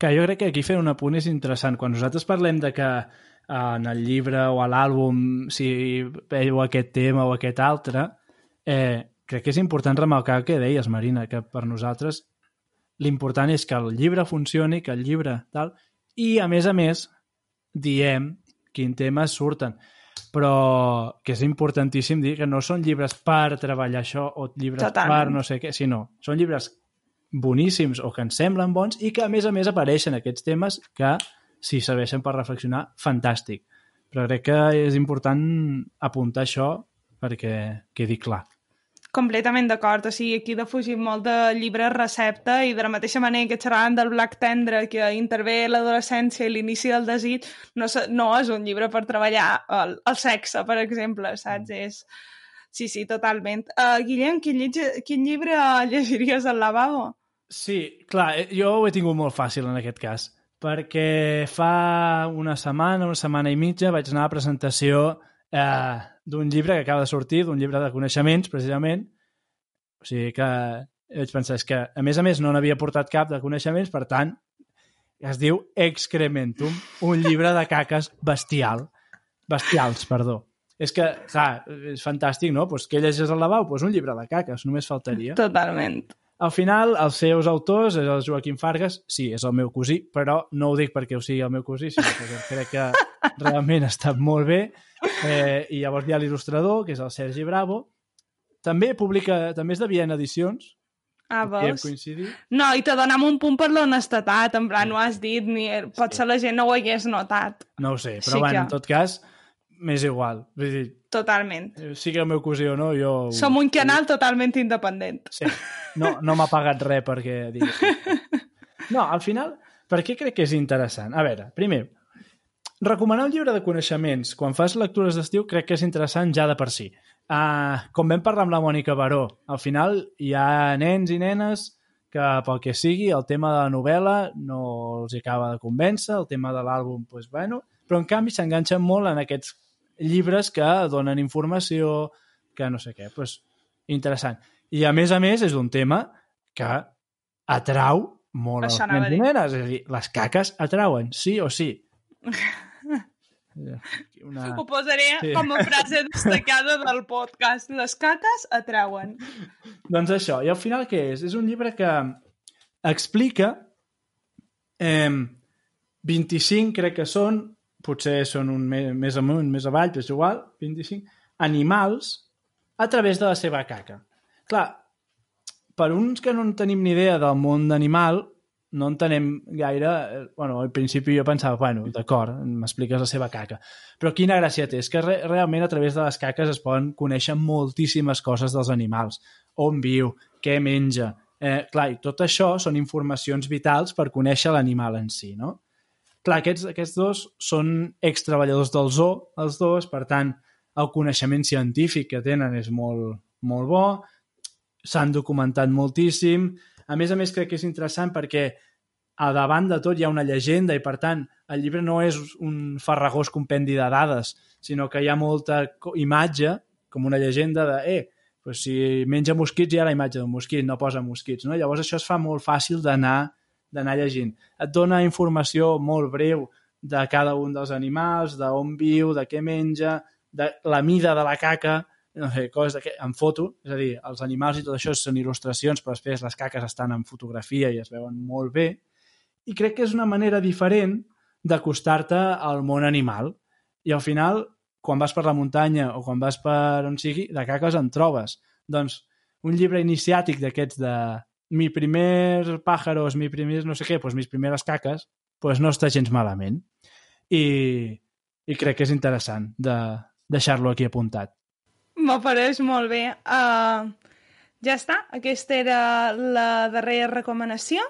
Que jo crec que aquí fer un apunt és interessant. Quan nosaltres parlem de que eh, en el llibre o a l'àlbum si veieu aquest tema o aquest altre, eh, crec que és important remarcar el que deies, Marina, que per nosaltres l'important és que el llibre funcioni, que el llibre tal, i a més a més diem quin temes surten però que és importantíssim dir que no són llibres per treballar això o llibres Totalment. per no sé què, sinó són llibres boníssims o que ens semblen bons i que a més a més apareixen aquests temes que si serveixen per reflexionar, fantàstic. Però crec que és important apuntar això perquè quedi clar. Completament d'acord, o sigui, aquí defugim molt de llibres recepta i de la mateixa manera que xerràvem del Black Tendre, que intervé l'adolescència i l'inici del desig, no, no és un llibre per treballar el, el sexe, per exemple, saps? És... Sí, sí, totalment. Uh, Guillem, quin, lletge, quin llibre llegiries al lavabo? Sí, clar, eh, jo ho he tingut molt fàcil en aquest cas, perquè fa una setmana, una setmana i mitja, vaig anar a la presentació eh, d'un llibre que acaba de sortir, d'un llibre de coneixements, precisament. O sigui que vaig pensar, és que a més a més no n'havia portat cap de coneixements, per tant, es diu Excrementum, un llibre de caques bestial. Bestials, perdó. És que, clar, és fantàstic, no? Pues què llegeix al lavabo? Pues un llibre de caques, només faltaria. Totalment. Al final, els seus autors és el Joaquim Fargas, sí, és el meu cosí, però no ho dic perquè ho sigui el meu cosí, sinó perquè crec que realment està molt bé. Eh, I llavors hi ha l'il·lustrador, que és el Sergi Bravo. També publica, també és de Viena Edicions, Ah, veus? No, i te donem un punt per l'honestedat, en plan, no has dit, ni... potser la gent no ho hagués notat. No ho sé, però Sí bueno, que- en tot cas, m'és igual. Vull dir, Totalment. sigui el meu cosí o no, jo... Som un canal totalment independent. Sí, no, no m'ha pagat res perquè digui. No, al final, per què crec que és interessant? A veure, primer, recomanar un llibre de coneixements quan fas lectures d'estiu crec que és interessant ja de per si. Uh, com vam parlar amb la Mònica Baró, al final hi ha nens i nenes que pel que sigui el tema de la novel·la no els acaba de convèncer, el tema de l'àlbum, doncs, bueno, però en canvi s'enganxen molt en aquests llibres que donen informació, que no sé què. Doncs, interessant. I a més a més és un tema que atrau molt Això els nens i nenes. És a dir, les caques atrauen, sí o sí. Una... Ho posaré Sí. com a frase destacada del podcast. Les caques atrauen. Doncs això, i al final què és? És un llibre que explica eh, 25, crec que són, potser són un més, amunt, més avall, però és igual, 25, animals a través de la seva caca. Clar, per uns que no en tenim ni idea del món d'animal, no entenem gaire... eh, Bueno, al principi jo pensava, bueno, d'acord, m'expliques la seva caca. Però quina gràcia té? És que re realment a través de les caques es poden conèixer moltíssimes coses dels animals. On viu, què menja... Eh, clar, i tot això són informacions vitals per conèixer l'animal en si, no? Clar, aquests, aquests dos són extreballadors del zoo, els dos, per tant, el coneixement científic que tenen és molt, molt bo, s'han documentat moltíssim. A més a més, crec que és interessant perquè a davant de tot hi ha una llegenda i, per tant, el llibre no és un farragós compendi de dades, sinó que hi ha molta imatge, com una llegenda de, eh, pues si menja mosquits hi ha la imatge d'un mosquit, no posa mosquits, no? Llavors això es fa molt fàcil d'anar d'anar llegint. Et dona informació molt breu de cada un dels animals, d'on viu, de què menja, de la mida de la caca, no sé, coses que, en foto, és a dir, els animals i tot això són il·lustracions, però després les caques estan en fotografia i es veuen molt bé, i crec que és una manera diferent d'acostar-te al món animal. I al final, quan vas per la muntanya o quan vas per on sigui, de caques en trobes. Doncs un llibre iniciàtic d'aquests de mi primer pájaros, mi primer no sé què, pues mis primeres caques, pues no està gens malament. I, i crec que és interessant de deixar-lo aquí apuntat. M'apareix molt bé. Uh, ja està, aquesta era la darrera recomanació.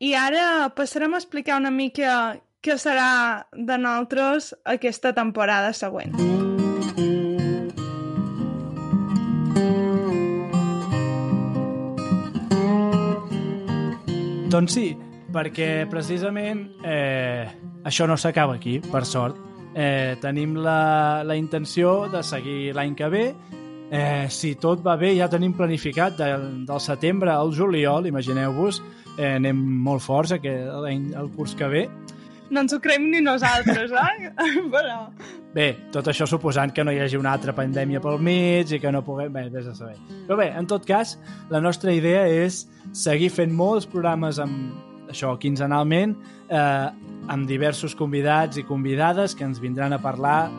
I ara passarem a explicar una mica què serà de nosaltres aquesta temporada següent. Doncs sí, perquè precisament eh, això no s'acaba aquí, per sort. Eh, tenim la, la intenció de seguir l'any que ve. Eh, si tot va bé, ja tenim planificat del, del setembre al juliol, imagineu-vos, eh, anem molt forts aquest, el curs que ve. No ens ho creiem ni nosaltres, eh? Però... Bé, tot això suposant que no hi hagi una altra pandèmia pel mig i que no puguem... Bé, vés a saber. Però bé, en tot cas, la nostra idea és seguir fent molts programes amb, això, quinzenalment, eh, amb diversos convidats i convidades que ens vindran a parlar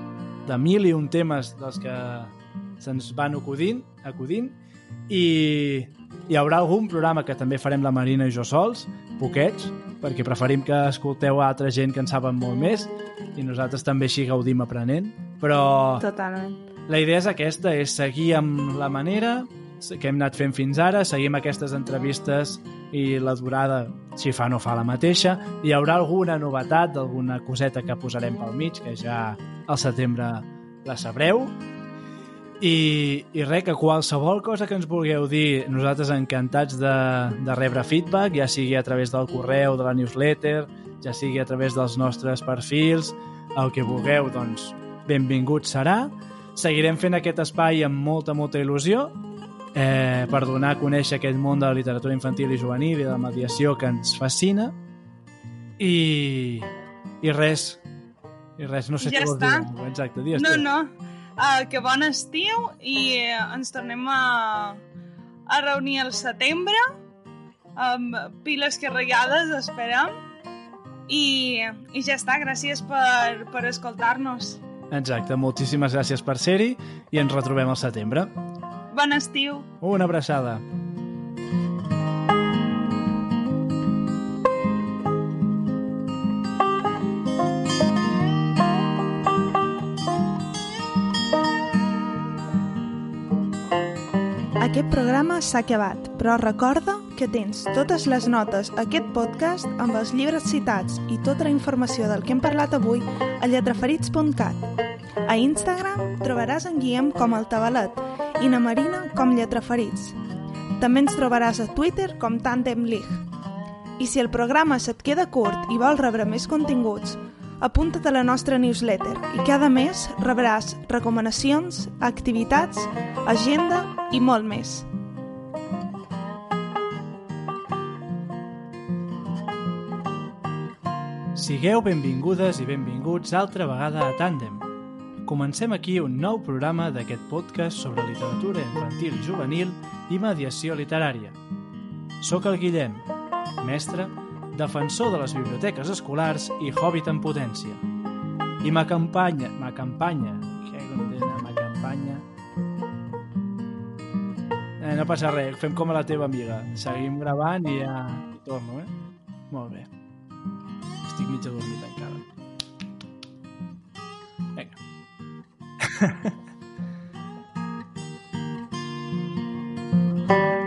de mil i un temes dels que se'ns van acudint, acudint i hi haurà algun programa que també farem la Marina i jo sols, poquets, perquè preferim que escolteu altra gent que en saben molt més i nosaltres també així gaudim aprenent, però... Totalment. La idea és aquesta, és seguir amb la manera que hem anat fent fins ara, seguim aquestes entrevistes i la durada, si fa no fa la mateixa. Hi haurà alguna novetat, alguna coseta que posarem pel mig, que ja al setembre la sabreu. I, i res, que qualsevol cosa que ens vulgueu dir, nosaltres encantats de, de rebre feedback, ja sigui a través del correu, de la newsletter, ja sigui a través dels nostres perfils, el que vulgueu, doncs benvingut serà. Seguirem fent aquest espai amb molta, molta il·lusió eh, per donar a conèixer aquest món de la literatura infantil i juvenil i de la mediació que ens fascina. I, i res, i res, no sé ja què vols està. dir. Exacte, digues No, tu. no. Uh, que bon estiu i uh, ens tornem a, a reunir al setembre amb piles carregades, esperem. I, I ja està, gràcies per, per escoltar-nos. Exacte, moltíssimes gràcies per ser-hi i ens retrobem al setembre. Bon estiu! Una abraçada. Aquest programa s'ha acabat, però recorda que tens totes les notes a aquest podcast amb els llibres citats i tota la informació del que hem parlat avui a lletraferits.cat. A Instagram trobaràs en Guillem com el Tabalet i na Marina com Lletraferits. També ens trobaràs a Twitter com Tandem League. I si el programa se't queda curt i vols rebre més continguts, apunta't a la nostra newsletter i cada mes rebràs recomanacions, activitats, agenda i molt més. Sigueu benvingudes i benvinguts altra vegada a Tàndem. Comencem aquí un nou programa d'aquest podcast sobre literatura infantil juvenil i mediació literària. Soc el Guillem, mestre, defensor de les biblioteques escolars i hobbit en potència. I m'acampanya, m'acampanya, Eh, no passa res, fem com a la teva amiga. Seguim gravant i ja i torno, eh? Molt bé. Estic mig adormit encara. Vinga.